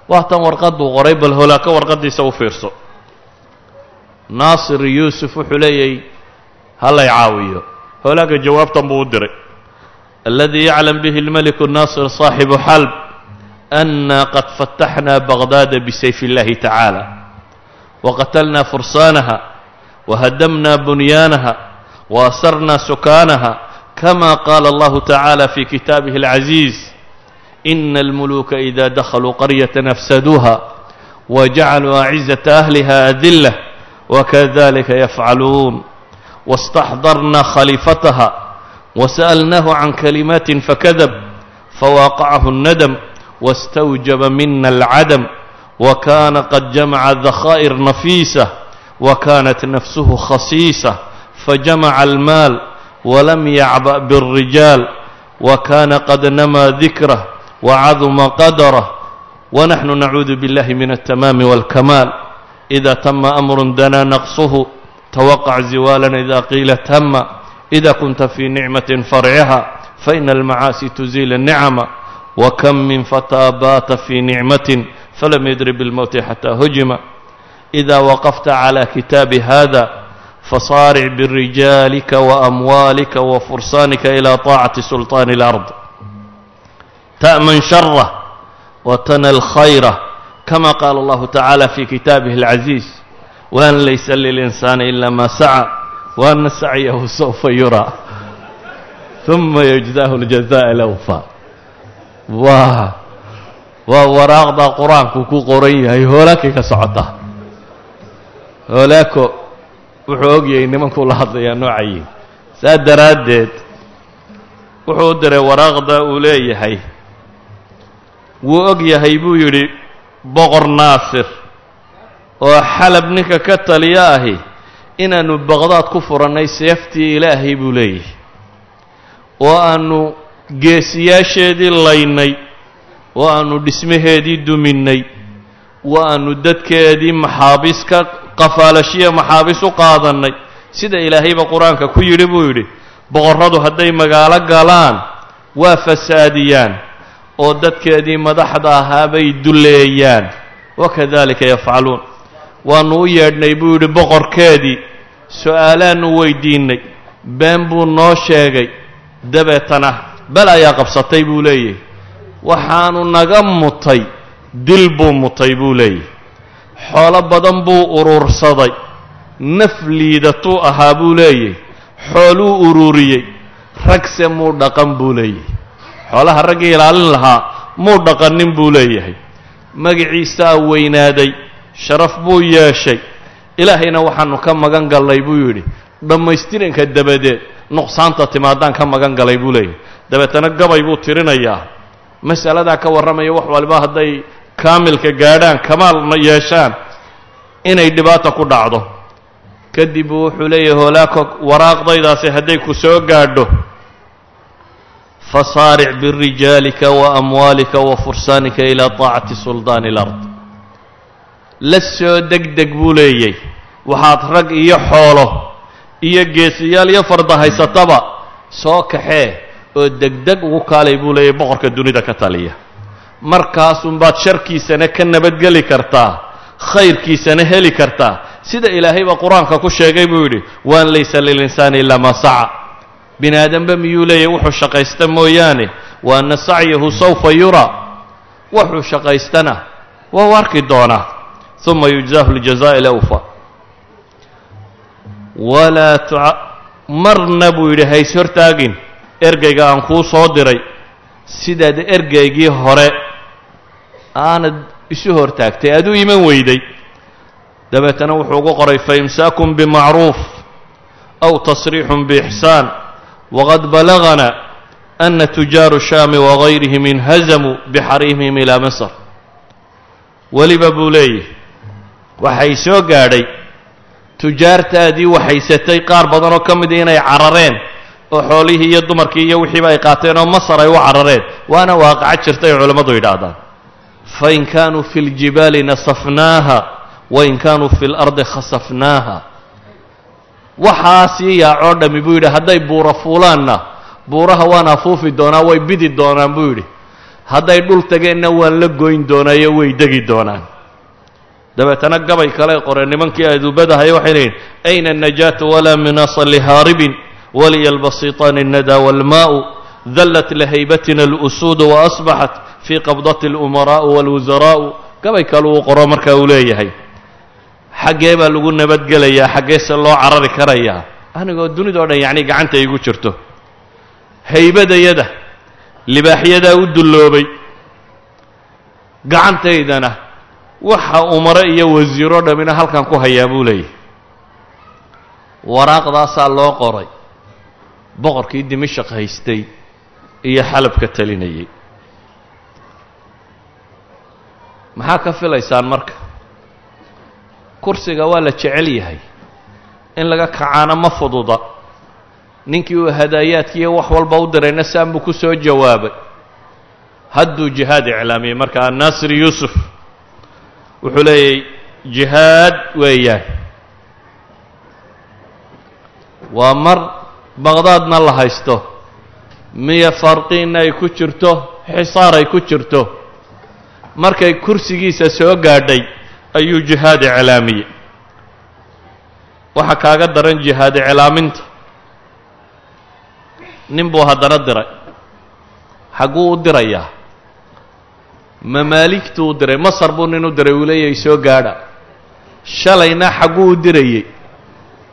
Waatan warqaduu qoray bal holaaka warqadiisa u fiirso. Naasir yuusuf wuxuu leeyahy halay caawiyo. Hoolaanka jawaabtan buu u diray. Aladii yaclam bihi اlmeliku naasir saaxibu xalb ana qad fataxna baqdaada bisayf اllahi tacaala waqatalna fursaanaha wahadamna bunyaanaha waasarna sukaanaha kama qaala allahu tacaala fi kitaabihi اlcaziiz ina almuluuka ida dakhaluu qaryatan afsaduuha wajacaluu acizata ahliha adillah wakadalika yafcaluun واstaxdarna khaliifataha wasأlnahu can kalimaati fakadab fawaaqacahu الnadm wاstawjaba mina اlcadam wakana qad jamaca dakhaa'ir nafiisa wakanat nafsuhu khasiisa fajamaca almaal walam yacba biاlrijaal wakana qad namaa dikrah wacaduma qadarah wanaxnu nacuudu biاllahi min altamaami walkamaal ida tama amru danaa naqsuhu twaqc ziwaala ida qiila tama ida kunta fii nicmati farciha faina almacaasi tuziil الnicma wakam min fataa baata fii nicmatin falam yadri bاlmowti xataa hujima ida waqafta calى kitaabi hada fasaaric birijaalika waamwaalika wafursaanika ilى طaacati sulطaan اlأrض ta'man shara watana alkhayra kama qaala اllahu tacaala fi kitaabih اlcaziiz waan laysa lilinsaani ila ma saca waana sacyahu sawfa yuraa uma yujzaahu اljazaaء lawfa. Waa waa waraaqda qur'aanku ku qoran yahay hoolaakay ka socota hoolaako wuxuu ogyahay nimankuu la hadlayaa noocayiin saa daraaddeed wuxuu diray waraaqda uu leeyahay. Wuu og yahay buu yidhi boqor naasir oo xalab ninka ka taliya ahi inaannu baqdaad ku furannay seeftii ilaahay buu leeyahay. Oo aannu geesiyaasheedii laynay oo aannu dhismaheedii duminnay oo aannu dadkeedii maxaabiis ka qafaalashiya maxaabiis u qaadannay. Sida ilaahayba qur'aanka ku yidhi buu yidhi boqorradu hadday magaalo galaan waa fasaadiyaan oo dadkeedii madaxda ahaa bay duleeyaan. Wakadalika yafcaluun waannu u yeedhnay buu yidhi boqorkeedii su'aalaannu weydiinnay been buu noo sheegay dabeetana bel ayaa qabsatay buu leeyahy waxaanu naga mutay dil buu mutay buu leeyahy xoolo badan buu urursaday naf liidatuu ahaa buu leeyahy xooluu ururiyey ragse muu dhaqan buu leeyahay. Xoolaha raggii ilaalin lahaa muu dhaqanin buu leeyahay. Magiciisaa weynaaday sharaf buu yeeshay. Ilaahayna waxaanu ka magan gallay buu yidhi dhammaystiranka dabadeed nuqsaanta timaadaan ka magan galay buu leeyahay. Dabeetana gabay buu tirinayaa. Masaladaa ka warramaya wax waliba hadday kaamilka gaadhaan kamaalna yeeshaan inay dhibaata ku dhacdo. Kadib buu wuxuu leeyahay hoolaako waraaqdaydaasi hadday ku soo gaadho fasaaric birijaalika waamwaalika wafursaanika ilaa taacati suldaani alard la soo deg deg buu leeyay. Waxaad rag iyo xoolo iyo geesiyaal iyo farda haysataba soo kaxee oo degdeg ugu kaalay buu leeyahy boqorka dunida ka taliya. Markaasunbaad sharkiisana ka nabadgeli kartaa khayrkiisana heli kartaa. Sida ilaahay baa qur'aanka ku sheegay buu yidhi waan laysa lilinsaani ilaa maa saca. Bini aadamba miyuu leeyahy wuxuu shaqaysta mooyaane wa anna sacyahu sawfa yuraa wuxuu shaqaystana waa u arki doonaa uma yujzaahu ljazaaء lawfa walaa tuca marna buu yidhi hays hortaagin ergeyga aan kuu soo diray sidaad ergeygii hore aanad isu hortaagtay aad u iman weyday dabeetana wuxuu ugu qoray faimsaakun bimacruuf aw tasriixun biixsaan waqad balagana ana tujaaru shaami wagayrihim inhazamuu bixariimihim ilaa misr weliba buu leeyahy waxay soo gaadhay. Tujaartaadii waxaysatay qaar badan oo ka mida inay carareen oo xoolihii iyo dumarkii iyo wixiiba ay qaateen oo masar ay u carareen. Waana waaqaco jirta ay culammadu yidhaahdaan. Fain kaanuu fi ljibaali nasafnaaha wain kaanuu fi lardi khasafnaaha. Waxaasii yaacoo dhammi buu yidhi hadday buura fuulaanna buuraha waan afuufi doonaa way bidi doonaan buu yidhi. Hadday dhul tageenna waan la goyn doonaayo way degi doonaan dabeetana gabay kale qoreen nimankii aduubadahay waxay leeyihiin ayna الnajaatu walaa minasa lihaaribin waliya lbasiطaani الnada wاlmaءu dallat lahaybatina اlأsuud وaأصbaxat fii qabdati اlumaraaءu wاlwusaraءu gabay kale uu qoro marka uu leeyahay. Xaggee baa lagu nabadgelayaa xaggeese loo carari karayaa anigoo dunidao dhan yacnii gacanta igu jirto. Haybadayada libaaxyadaa u dulloobay. Gacantaydana waxa umare iyo wasiiro dhammina halkan ku hayaa buu leeyahy waraaqdaasaa loo qoray. Boqorkii dimashaq haystay iyo xalabka talinayay. Maxaa ka filaysaan marka? Kursiga waa la jecel yahay. In laga kacaana ma fududa. Ninkii uu hadaayaadkiiyo wax walba u dirayna saan buu ku soo jawaabay. Hadduu jihaad iclaamiyey marka annaasir yuusuf wuxuu leeyahy jihaad weeyaan waa mar baqdaadna la haysto. Miya farqiinna ay ku jirto xisaar ay ku jirto. Markay kursigiisa soo gaadhay ayuu jihaad iclaamiyey waxaa kaaga daran jihaad iclaaminta. Nin buu haddana diray. Xagguu u dirayaa mamaaligtuu u diray? Masar buu nin u diray? Uu leeyahay soo gaadha. Shalayna xagguu u dirayey.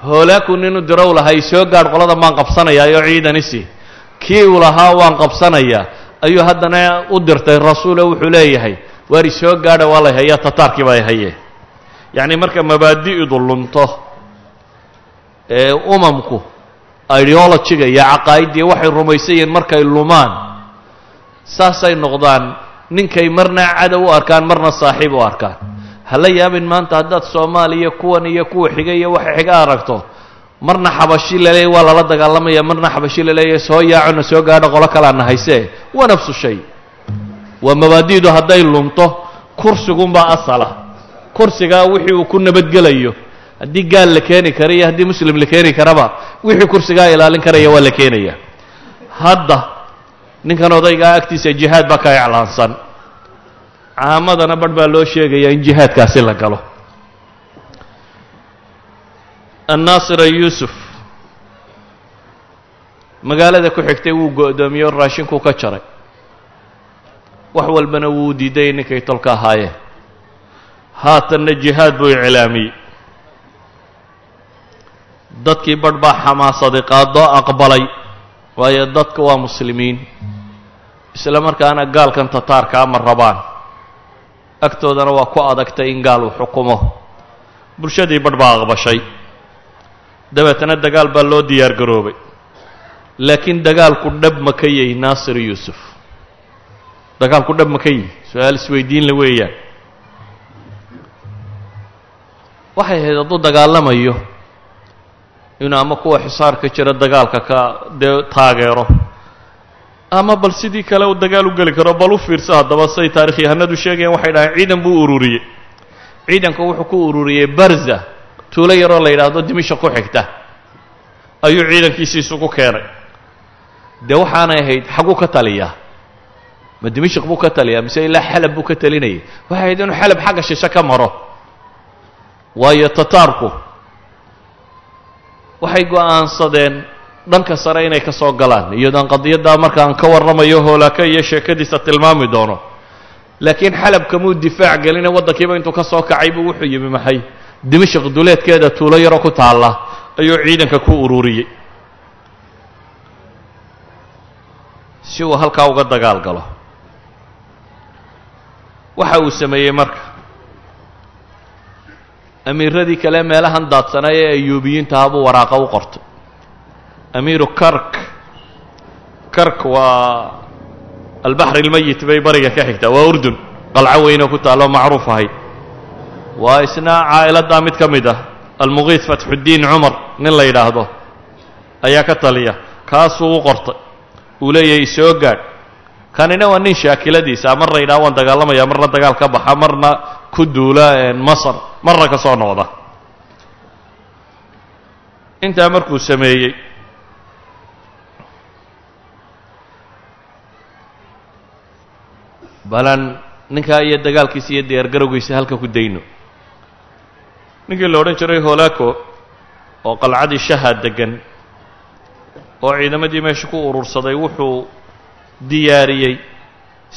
Hoolaakuu nin u dirow lahaa i soo gaadh qolada maan qabsanayaayoo ciidanisi kii uu lahaa waan qabsanayaa ayuu haddana u dirtay rasuule wuxuu leeyahay. Waar soo gaadha waa lay hayaa tataarkii baa haye. Yacni marka mabaadi'du lunto ee umamku ideologiga iyo caqaa'iddii waxay rumaysan yihiin markay lumaan saasay noqdaan ninkay marna cadow u arkaan marna saaxiib u arkaan. Hala yaabin maanta haddaad soomaaliya kuwan iyo kuwa xiga iyo waxa xiga aragto marna xabashi laleeyahy waa lala dagaalamaya marna xabashi la leeyahay soo yaacona soo gaadho qolo kalaana hayse. Waa nafsu shay. Waa mabaadi'du hadday lunto kursigunbaa asala. Kursigaa wixii uu ku nabadgelayo haddii gaal la keeni kara iyo haddii muslim la keeni karaba wixii kursigaa ilaalin karaya waa la keenaya. Hadda ninkan odaygaa agtiisa jihaad baa ka iclaansan. Caamadana barh baa loo sheegayaa in jihaadkaasi la galo. Annaasira yuusuf magaalada ku xigtay wuu go'doomiyey oo raashinkuu ka jaray. Wax walbana wuu diiday ninkay tolka ahaayeen. Haatanna jihaad buu iclaamiyey. Dadkii barh baa xamaasaday qaadoo aqbalay waayo dadka waa muslimiin. Isla markaana gaalkan tataarkaa ma rabaan agtoodana waa ku adagtay in gaal uu xukumo. Bulshadii barh baa aqbashay. Dabeetana dagaal baa loo diyaar garoobay. Laakiin dagaalku dhab ma ka yahy naasir yuusuf. Dagaalku dhab ma ka yihi su'aal isweydiin la weeyaan. Waxay ahayd hadduu dagaalamayo inuu ama kuwa xisaarka jira dagaalka ka dee taageero. Ama bal sidii kale uu dagaal u geli karo bal u fiirso haddaba say taarikhyahanadu sheegayaan waxay dhahaan ciidan buu ururiyey. Ciidanku wuxuu ku ururiyey barza tuulo yaroo la yidhaahdo dimisha ku xigta. Ayuu ciidankiisi isugu keenay. Dee waxaanay ahayd xaguu ka taliyaa. Ma dimashik buu ka taliyaa mise ilaa xalab buu ka talinayay. Waxay ahayd inuu xalab xagga shishe ka maro. Waayo tataarku waxay go'aansadeen dhanka sare inay ka soo galaan. Iyadoon qadiyaddaa markaan ka warramayo hoolaaka iyo sheekadiisa tilmaami doono. Laakiin xalab kamuu difaac geline waddankiiba intuu ka soo kacay buu wuxuu yimi maxay? Dimashik duleedkeeda tuulo yaro ku taalla ayuu ciidanka ku ururiyey si uu halkaa uga dagaal galo. Waxa uu sameeyey marka amiiradii kale meelahan daadsanay ee ayuubiyiintaha buu waraaqa u qortay amiiru kark. Kark waa albaxr ilmayit bay bariga ka xigtaa waa urdun qalco weynoo ku taalloo macruuf ahayd waa isna caa'iladdaa mid ka mid ah. Almuqiid fatxuddiin cumar nin la yidhaahdo ayaa ka taliya kaasuu u qortay. Uu leeyahay soo gaadh. Kanina waa nin shaakiladiisa marna yidhaha waan dagaalamaya marna dagaal ka baxa marna ku duula masar marna ka soo noqda. Intaa markuu sameeyey balan ninkaa iyo dagaalkiisa iyo diyaargarowgiisa halka ku dayno. Ninkii la odhan jiray holaco oo qalcadii shaha deggan oo ciidamadii meesha ku urursaday wuxuu diyaariyey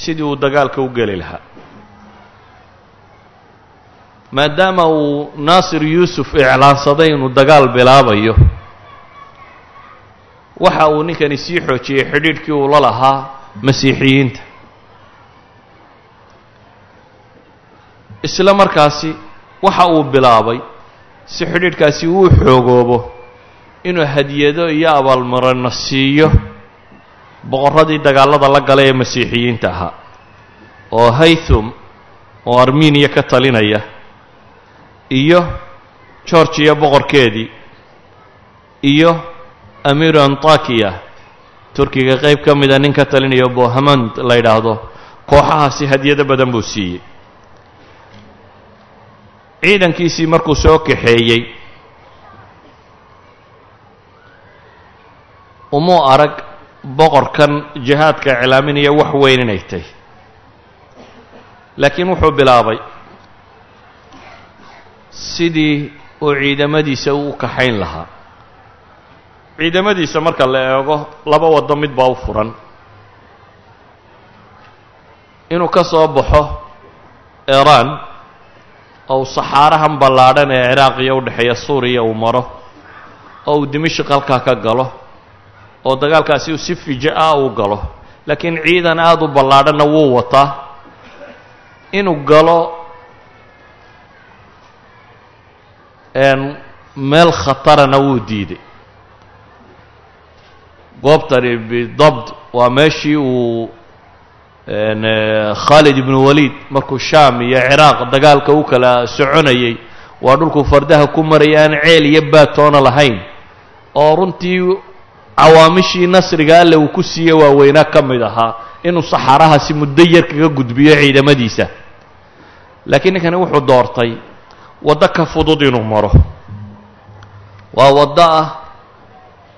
sidii uu dagaalka u geli lahaa maadaama uu naasir yuusuf iclaansaday inuu dagaal bilaabayo waxa uu ninkani sii xoojiyey xidhiidhkii uu la lahaa masiixiyiinta. Isla markaasi waxa uu bilaabay si xidhiidhkaasi uu xoogoobo inuu hadiyado iyo abaalmarino siiyo boqorradii dagaallada la galay ee masiixiyiinta ahaa oo haythum oo armeniya ka talinaya iyo georgiya boqorkeedii iyo amiiru antakiya turkiga qayb ka mida nin ka talinaya bohamand la yidhaahdo kooxahaasi hadiyado badan buu siiyey. Ciidankiisii markuu soo kaxeeyey umuu arag boqorkan jihaadka iclaaminaya wax weyn inay tahy laakiin wuxuu bilaabay sidii uu ciidamadiisa u kaxayn lahaa. Ciidamadiisa marka la eego laba waddo mid baa u furan. Inuu ka soo baxo iiraan ou saxaarahan ballaadhan ee ciraaqiya u dhexeeya suuriya uu maro oo uu dimashik halkaa ka galo oo dagaalkaasi uu si fija ah uu galo. Laakiin ciidan aada u ballaadhanna wuu wataa. Inuu galo meel khatarana wuu diiday. Goobtani bidabt waa meeshii uu khaalid ibnu waliid markuu shaam iyo ciraaq dagaalka u kala soconayey waa dhulkuu fardaha ku maraya aan ceel iyo baatoona lahayn. Oo runtii cawaamishii nasriga alle uu ku siiye waaweynaa ka mid ahaa inuu saxaarahaasi muddo yar kaga gudbiyo ciidamadiisa. Laakiin ninkani wuxuu doortay waddo ka fudud inuu maro. Waa waddo ah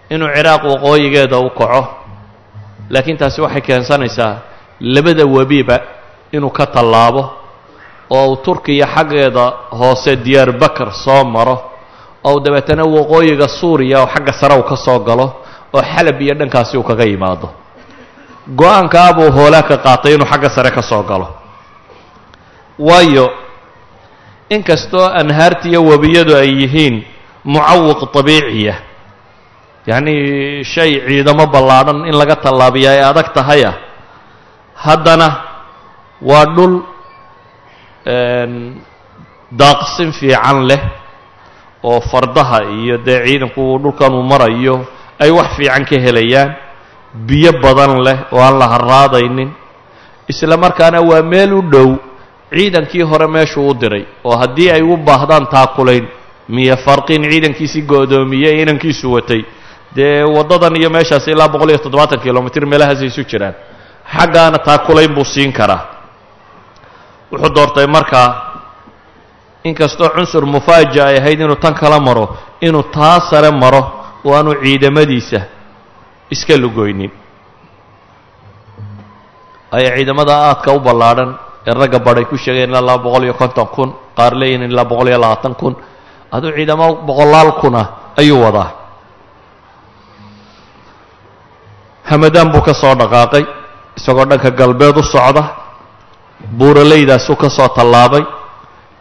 inuu ciraaq waqooyigeeda u kaco. Laakiin taasi waxay keensanaysaa labada webiba inuu ka tallaabo oo uu turkiya xaggeeda hoose diyaar bakar soo maro oo uu dabeetana waqooyiga suuriya oo xagga sare uu ka soo galo oo xalab iyo dhankaasi uu kaga yimaado. Go'aankaa buu hoolaa ka qaatay inuu xagga sare ka soo galo. Waayo inkastoo anhaartiiyo webiyadu ay yihiin mucawiq dabiiciya yacnii shay ciidamo ballaadhan in laga tallaabiya ay adag tahaya haddana waa dhul daaqsin fiican leh oo fardaha iyo dee ciidanku dhulkan uu marayo ay wax fiican ka helayaan biyo badan leh oo aan la harraadaynin isla markaana waa meel u dhow ciidankii hore meeshuu u diray oo haddii ay u baahdaan taakulayn miyo farqin ciidankiisii go'doomiyey inankiisu watay. Dee waddadan iyo meeshaas ilaa boqol iyo toddobaatan kilomitr meelahaasay isu jiraan. Xaggaana taakulayn buu siin karaa. Wuxuu doortay markaa inkastoo cunsur mufaaja ay ahayd inuu tan kala maro inuu taa sare maro oo aanu ciidamadiisa iska lugoynin. Ayaa ciidamada aadka u ballaadhan ee ragga badhay ku sheegeen ilaa laba boqol iyo konton kun qaar leeyihiin ilaa boqol iyo labaatan kun. Aduu ciidamo boqolaal kuna ayuu wadaa. Hamadaan buu ka soo dhaqaaqay isagoo dhanka galbeed u socda buuraleydaasuu ka soo tallaabay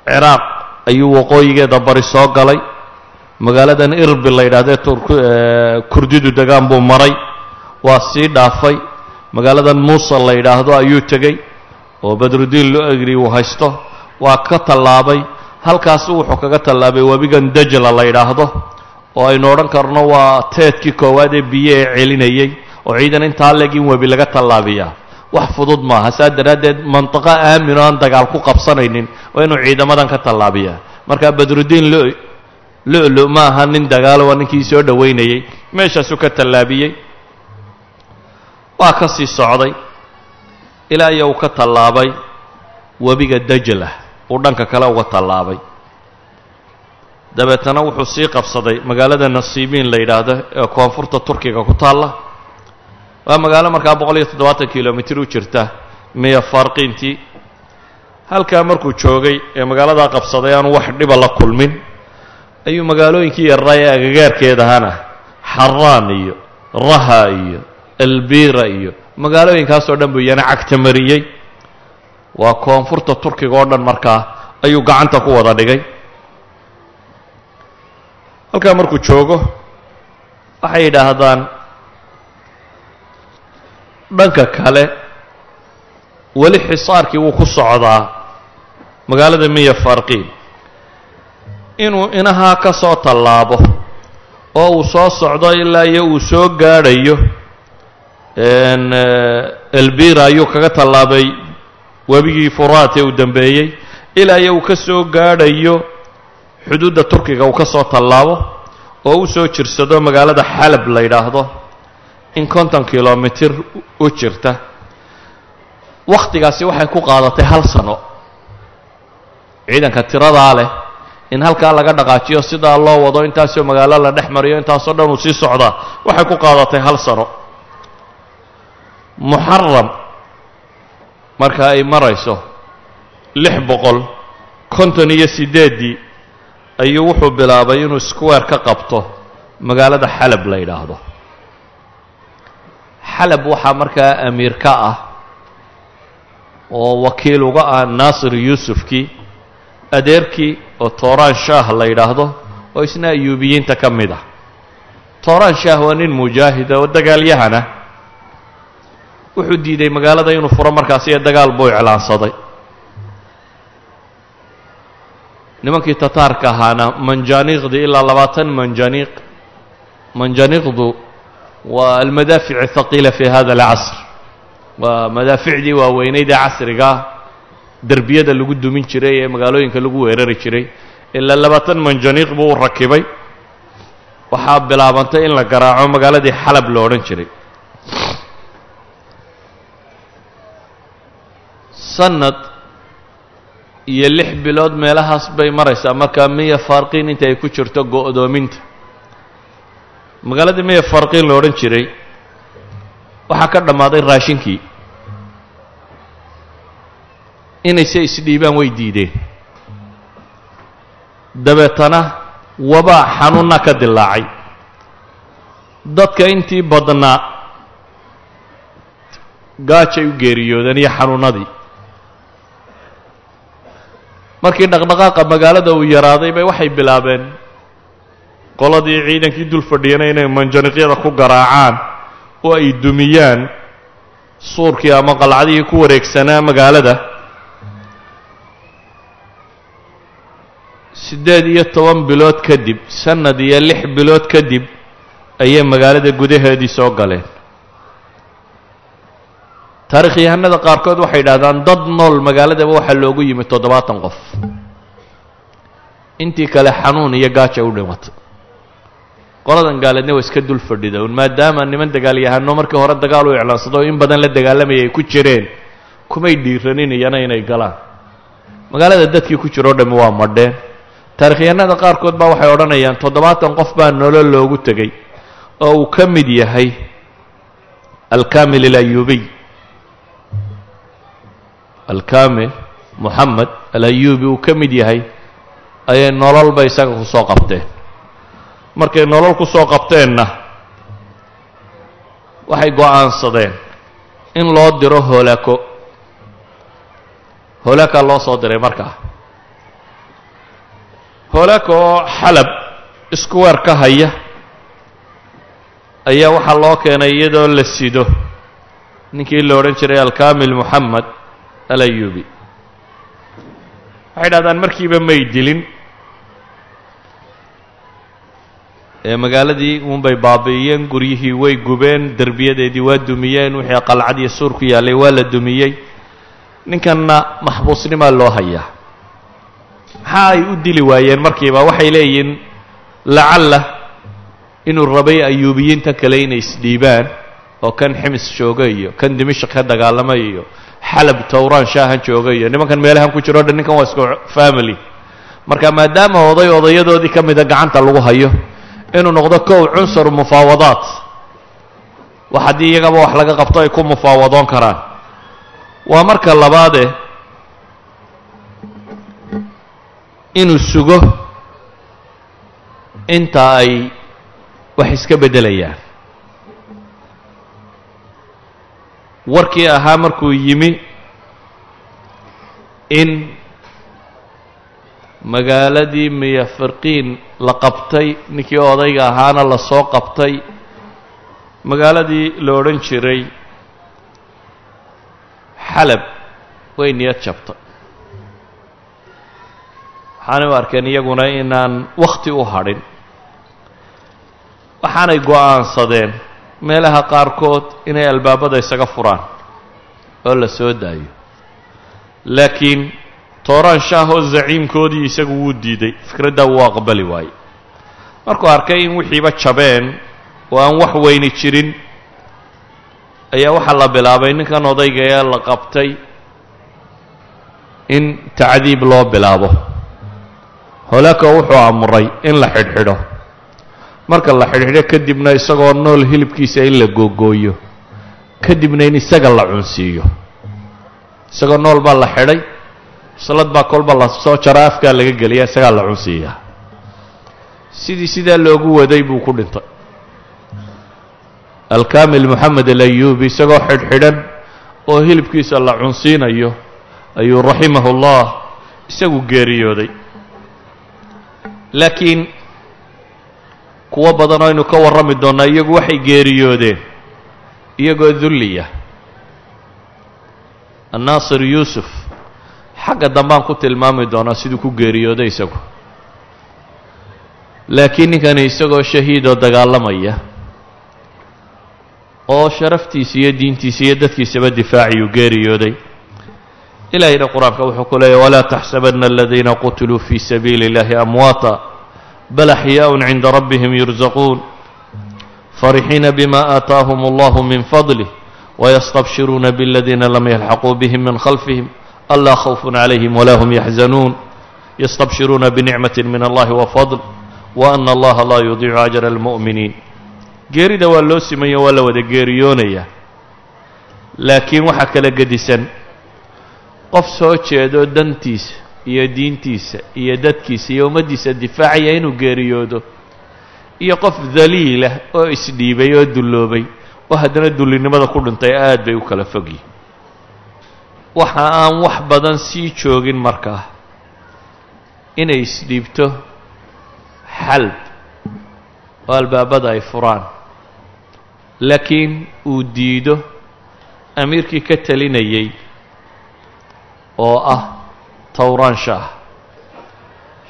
ciraaq ayuu waqooyigeeda bari soo galay magaaladan irbil la yidhahdee kurdidu degaan buu maray waa sii dhaafay magaaladan muusal la yidhaahdo ayuu tegey oo badrudiin lo egri uu haysto waa ka tallaabay. Halkaasi wuxuu kaga tallaabay webigan dajla la yidhaahdo oo aynu odhan karno waa teedkii koowaad ee biyo ee celinayay oo ciidan intaa leeg in webi laga tallaabiyaa. Wax fudud maaha saa daraaddeed mantiqo aamin oo aan dagaal ku qabsanaynin waa inuu ciidamadan ka tallaabiyaa. Marka badrudiin lo lo-lo ma aha nin dagaalo waa ninkii soo dhowaynayey meeshaasuu ka tallaabiyey waa ka sii socday ilaa iyo uu ka tallaabay webiga dajlah uu dhanka kale uga tallaabay. Dabeetana wuxuu sii qabsaday magaalada nasiibiin la yidhaahdo ee koonfurta turkiga ku taalla. Waa magaalo markaa boqol iyo toddobaatan kilomitir u jirta miya farqiintii halkaa markuu joogay ee magaaladaa qabsaday aanu wax dhiba la kulmin ayuu magaalooyinkii yarraa ee agagaarkeedahana xaraan iyo raha iyo elbira iyo magaalooyinkaasoo dhan buu iyana cagta mariyey. Waa koonfurta turkiga oo dhan markaa ayuu gacanta ku wada dhigay. Halkaa markuu joogo waxay yidhaahdaan dhanka kale weli xisaarkii wuu ku socdaa magaalada miya farqiin. Inuu inahaa ka soo tallaabo oo uu soo socdo ilaa iyo uu soo gaadhayo elbira ayuu kaga tallaabay. Webigii furaat ee uu dambeeyey. Ilaa iyo uu ka soo gaadhayo xuduudda turkiga uu ka soo tallaabo oo u soo jirsado magaalada xalab la yidhaahdo. In konton kilomitir u jirta. Wakhtigaasi waxay ku qaadatay hal sano. Ciidanka tiradaa leh in halkaa laga dhaqaajiyo sidaa loo wado intaasoo magaalo la dhex mariyo intaasoo dhan uu sii socdaa. Waxay ku qaadatay hal sano muxaram marka ay marayso lix boqol konton iyo siddeeddii ayuu wuxuu bilaabay inuu square ka qabto magaalada xalab la yidhaahdo. Xalab waxaa markaa amiir ka ah oo wakiil uga ah naasir yuusufkii adeerkii oo tooraan shaah la yidhaahdo oo isna ayuubiyiinta ka mid ah. Tooraan shaah waa nin mujaahida oo dagaalyahana wuxuu diiday magaalada inuu furo markaasi ee dagaal buu iclaansaday. Nimankii tataarka ahaana manjaaniiqdii ilaa labaatan manjaniiq. Manjaniiqdu waa almadaafic athaqiila fi hada alcasr. Waa madaaficdii waaweyneyd ee casrigaa derbiyada lagu dumin jiray ee magaalooyinka lagu weerari jiray. Ilaa labaatan manjaniiq buu u rakibay. Waxaa bilaabantay in la garaaco magaaladii xalab lo odhan jiray sanad iyo lix bilood meelahaas bay maraysaa. Markaa miya farqiin inta ay ku jirto go'doominta. Magaaladii miya farqiin la odhan jiray waxaa ka dhammaaday raashinkii. Inayse isdhiibaan way diideen. Dabeetana wabaa xanuunna ka dilaacay dadka intii badnaa gaajay u geeriyoodeen iyo xanuunnadii markii dhaqdhaqaaqa magaalada uu yaraaday bay waxay bilaabeen qoladii ciidankii dul fadhiyana inay manjaniqyada ku garaacaan oo ay dumiyaan suurkii ama qalcadihii ku wareegsanaa magaalada. Siddeed iyo toban bilood kadib sannad iyo lix bilood kadib ayay magaalada gudaheedii soo galeen taarikhyahanada qaarkood waxay yidhahdaan dad nool magaaladaba waxaa loogu yimi toddobaatan qof. Intii kale xanuun iyo gaaja u dhimatay qoladan gaaleedna waa iska dul fadhida un maadaama niman dagaalyahano markii hore dagaal u iclaansado in badan la dagaalamayay ay ku jireen kumay dhiiranin iyana inay galaan. Magaalada dadkii ku jiro o dhammi waa madheen taarikhyahanada qaarkood baa waxay odhanayaan toddobaatan qof baa nolol loogu tegey oo uu ka mid yahay alkamil alayubiy alkamil moxamed alayubi uu ka mid yahay ayay nololba isaga ku soo qabteen. Markay nolol ku soo qabteenna waxay go'aansadeen in loo diro hoolako hoolaka loo soo diray markaa hoolaka oo xalab isku weer ka haya ayaa waxaa loo keenay iyadoo la sido. Ninkii la odhan jiray alkamil moxamed alayubi. Waxay dhahdaan markiiba may dilin. Ee magaaladii uunbay baabi'iyeen guryihii way gubeen derbiyadeedii waa dumiyeen wixii qalcad iyo suur ku yaallay waa la dumiyey. Ninkanna maxbuusnimaa loo hayaa maxaa ay u dili waayeen markiiba waxay leeyihiin lacalla inuu rabay ayuubiyiinta kale inay isdhiibaan oo kan ximis jooga iyo kan dimashq ka dagaalamay iyo xalab towraan shaahan jooga iyo nimankan meelahan ku jiro o dhan ninkan waa isku family. Marka maadaama oday odayadoodii ka mida gacanta lagu hayo inuu noqdo kow cunsur mufaawadaat. Wax haddii iyagaba wax laga qabto ay ku mufaawadoon karaan. Waa marka labaade inuu sugo inta ay wax iska beddelayaan warkii ahaa markuu yimi in magaaladii miyafirqiin la qabtay ninkii odayga ahaana la soo qabtay magaaladii la odhan jiray xalab way niyad jabtay waxaanay u arkeen iyaguna inaan wakhti u hadhin. Waxaanay go'aansadeen meelaha qaarkood inay albaabada isaga furaan oo la soo daayo. Laakiin tooraan shaahoo zaciimkoodii isagu wuu diiday. Fikraddaa wuu aqbali waaye markuu arkay in wixiiba jabeen oo aan wax weyni jirin ayaa waxaa la bilaabay. Ninkan odayga ee la qabtay in tacdiib loo bilaabo. Holaaka wuxuu amray in la xidhxidho marka la xidhxidho kadibna isagoo nool hilibkiisa in la googooyo kadibna in isaga la cunsiiyo. Isagoo nool baa la xidhay salad baa kolba la soo jaraa afkaa laga geliya isagaa la cunsiiyaa. Sidii sidaa loogu waday buu ku dhintay. Alkaamil moxamed alayuubi isagoo xidhxidhan oo hilibkiisa la cunsiinayo ayuu raximahu llah isagu geeriyooday. Laakiin kuwo badan oo aynu ka warrami doonnaa iyagu waxay geeriyoodeen iyagoo dulliya annaasir yuusuf xagga dambaan ku tilmaami doonaa siduu ku geeriyooday isagu. Laakiin ninkani isagoo shahiidoo dagaalamaya oo sharaftiisa iyo diintiisa iyo dadkiisaba difaaciyuu geeriyooday. Ilaahayna qur'aanka wuxuu ku leeyahy walaa taxsabana aladiina qutiluu fii sabiili اllahi amwaata bal axyaaءun cinda rabbihim yurzaquun farixiina bima aataahum allahu min fadlih wayastabshiruuna bladiina lam yalxaquu bihim min khalfihim alaa khawfun calayhim walaa hum yaxzanuun yastabshiruuna binicmati min allahi wafadl waana allaha laa yudiicu ajra almu'miniin geerida waa loo simayo waa la wada geeriyoonayaa laakiin waxaa kala gedisan qof soo jeedo dantiisa iyo diintiisa iyo dadkiisa iyo ummaddiisa difaacaya inuu geeriyoodo iyo qof daliilah oo isdhiibay oo dulloobay oo haddana dullinimada ku dhintay aad bay u kala fogyihin waxa aan wax badan sii joogin markaa inay isdhiibto xalb oo albaabada ay furaan. Laakiin uu diido amiirkii ka talinayay oo ah towraan shaah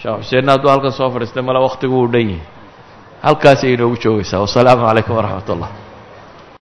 sheekh xuseenna hadduu halkan soo fadhiistay male wakhtigu uu dhan yahay. Halkaasay inoogu joogaysaa. Wasalaamu calaykum waraxmat ullah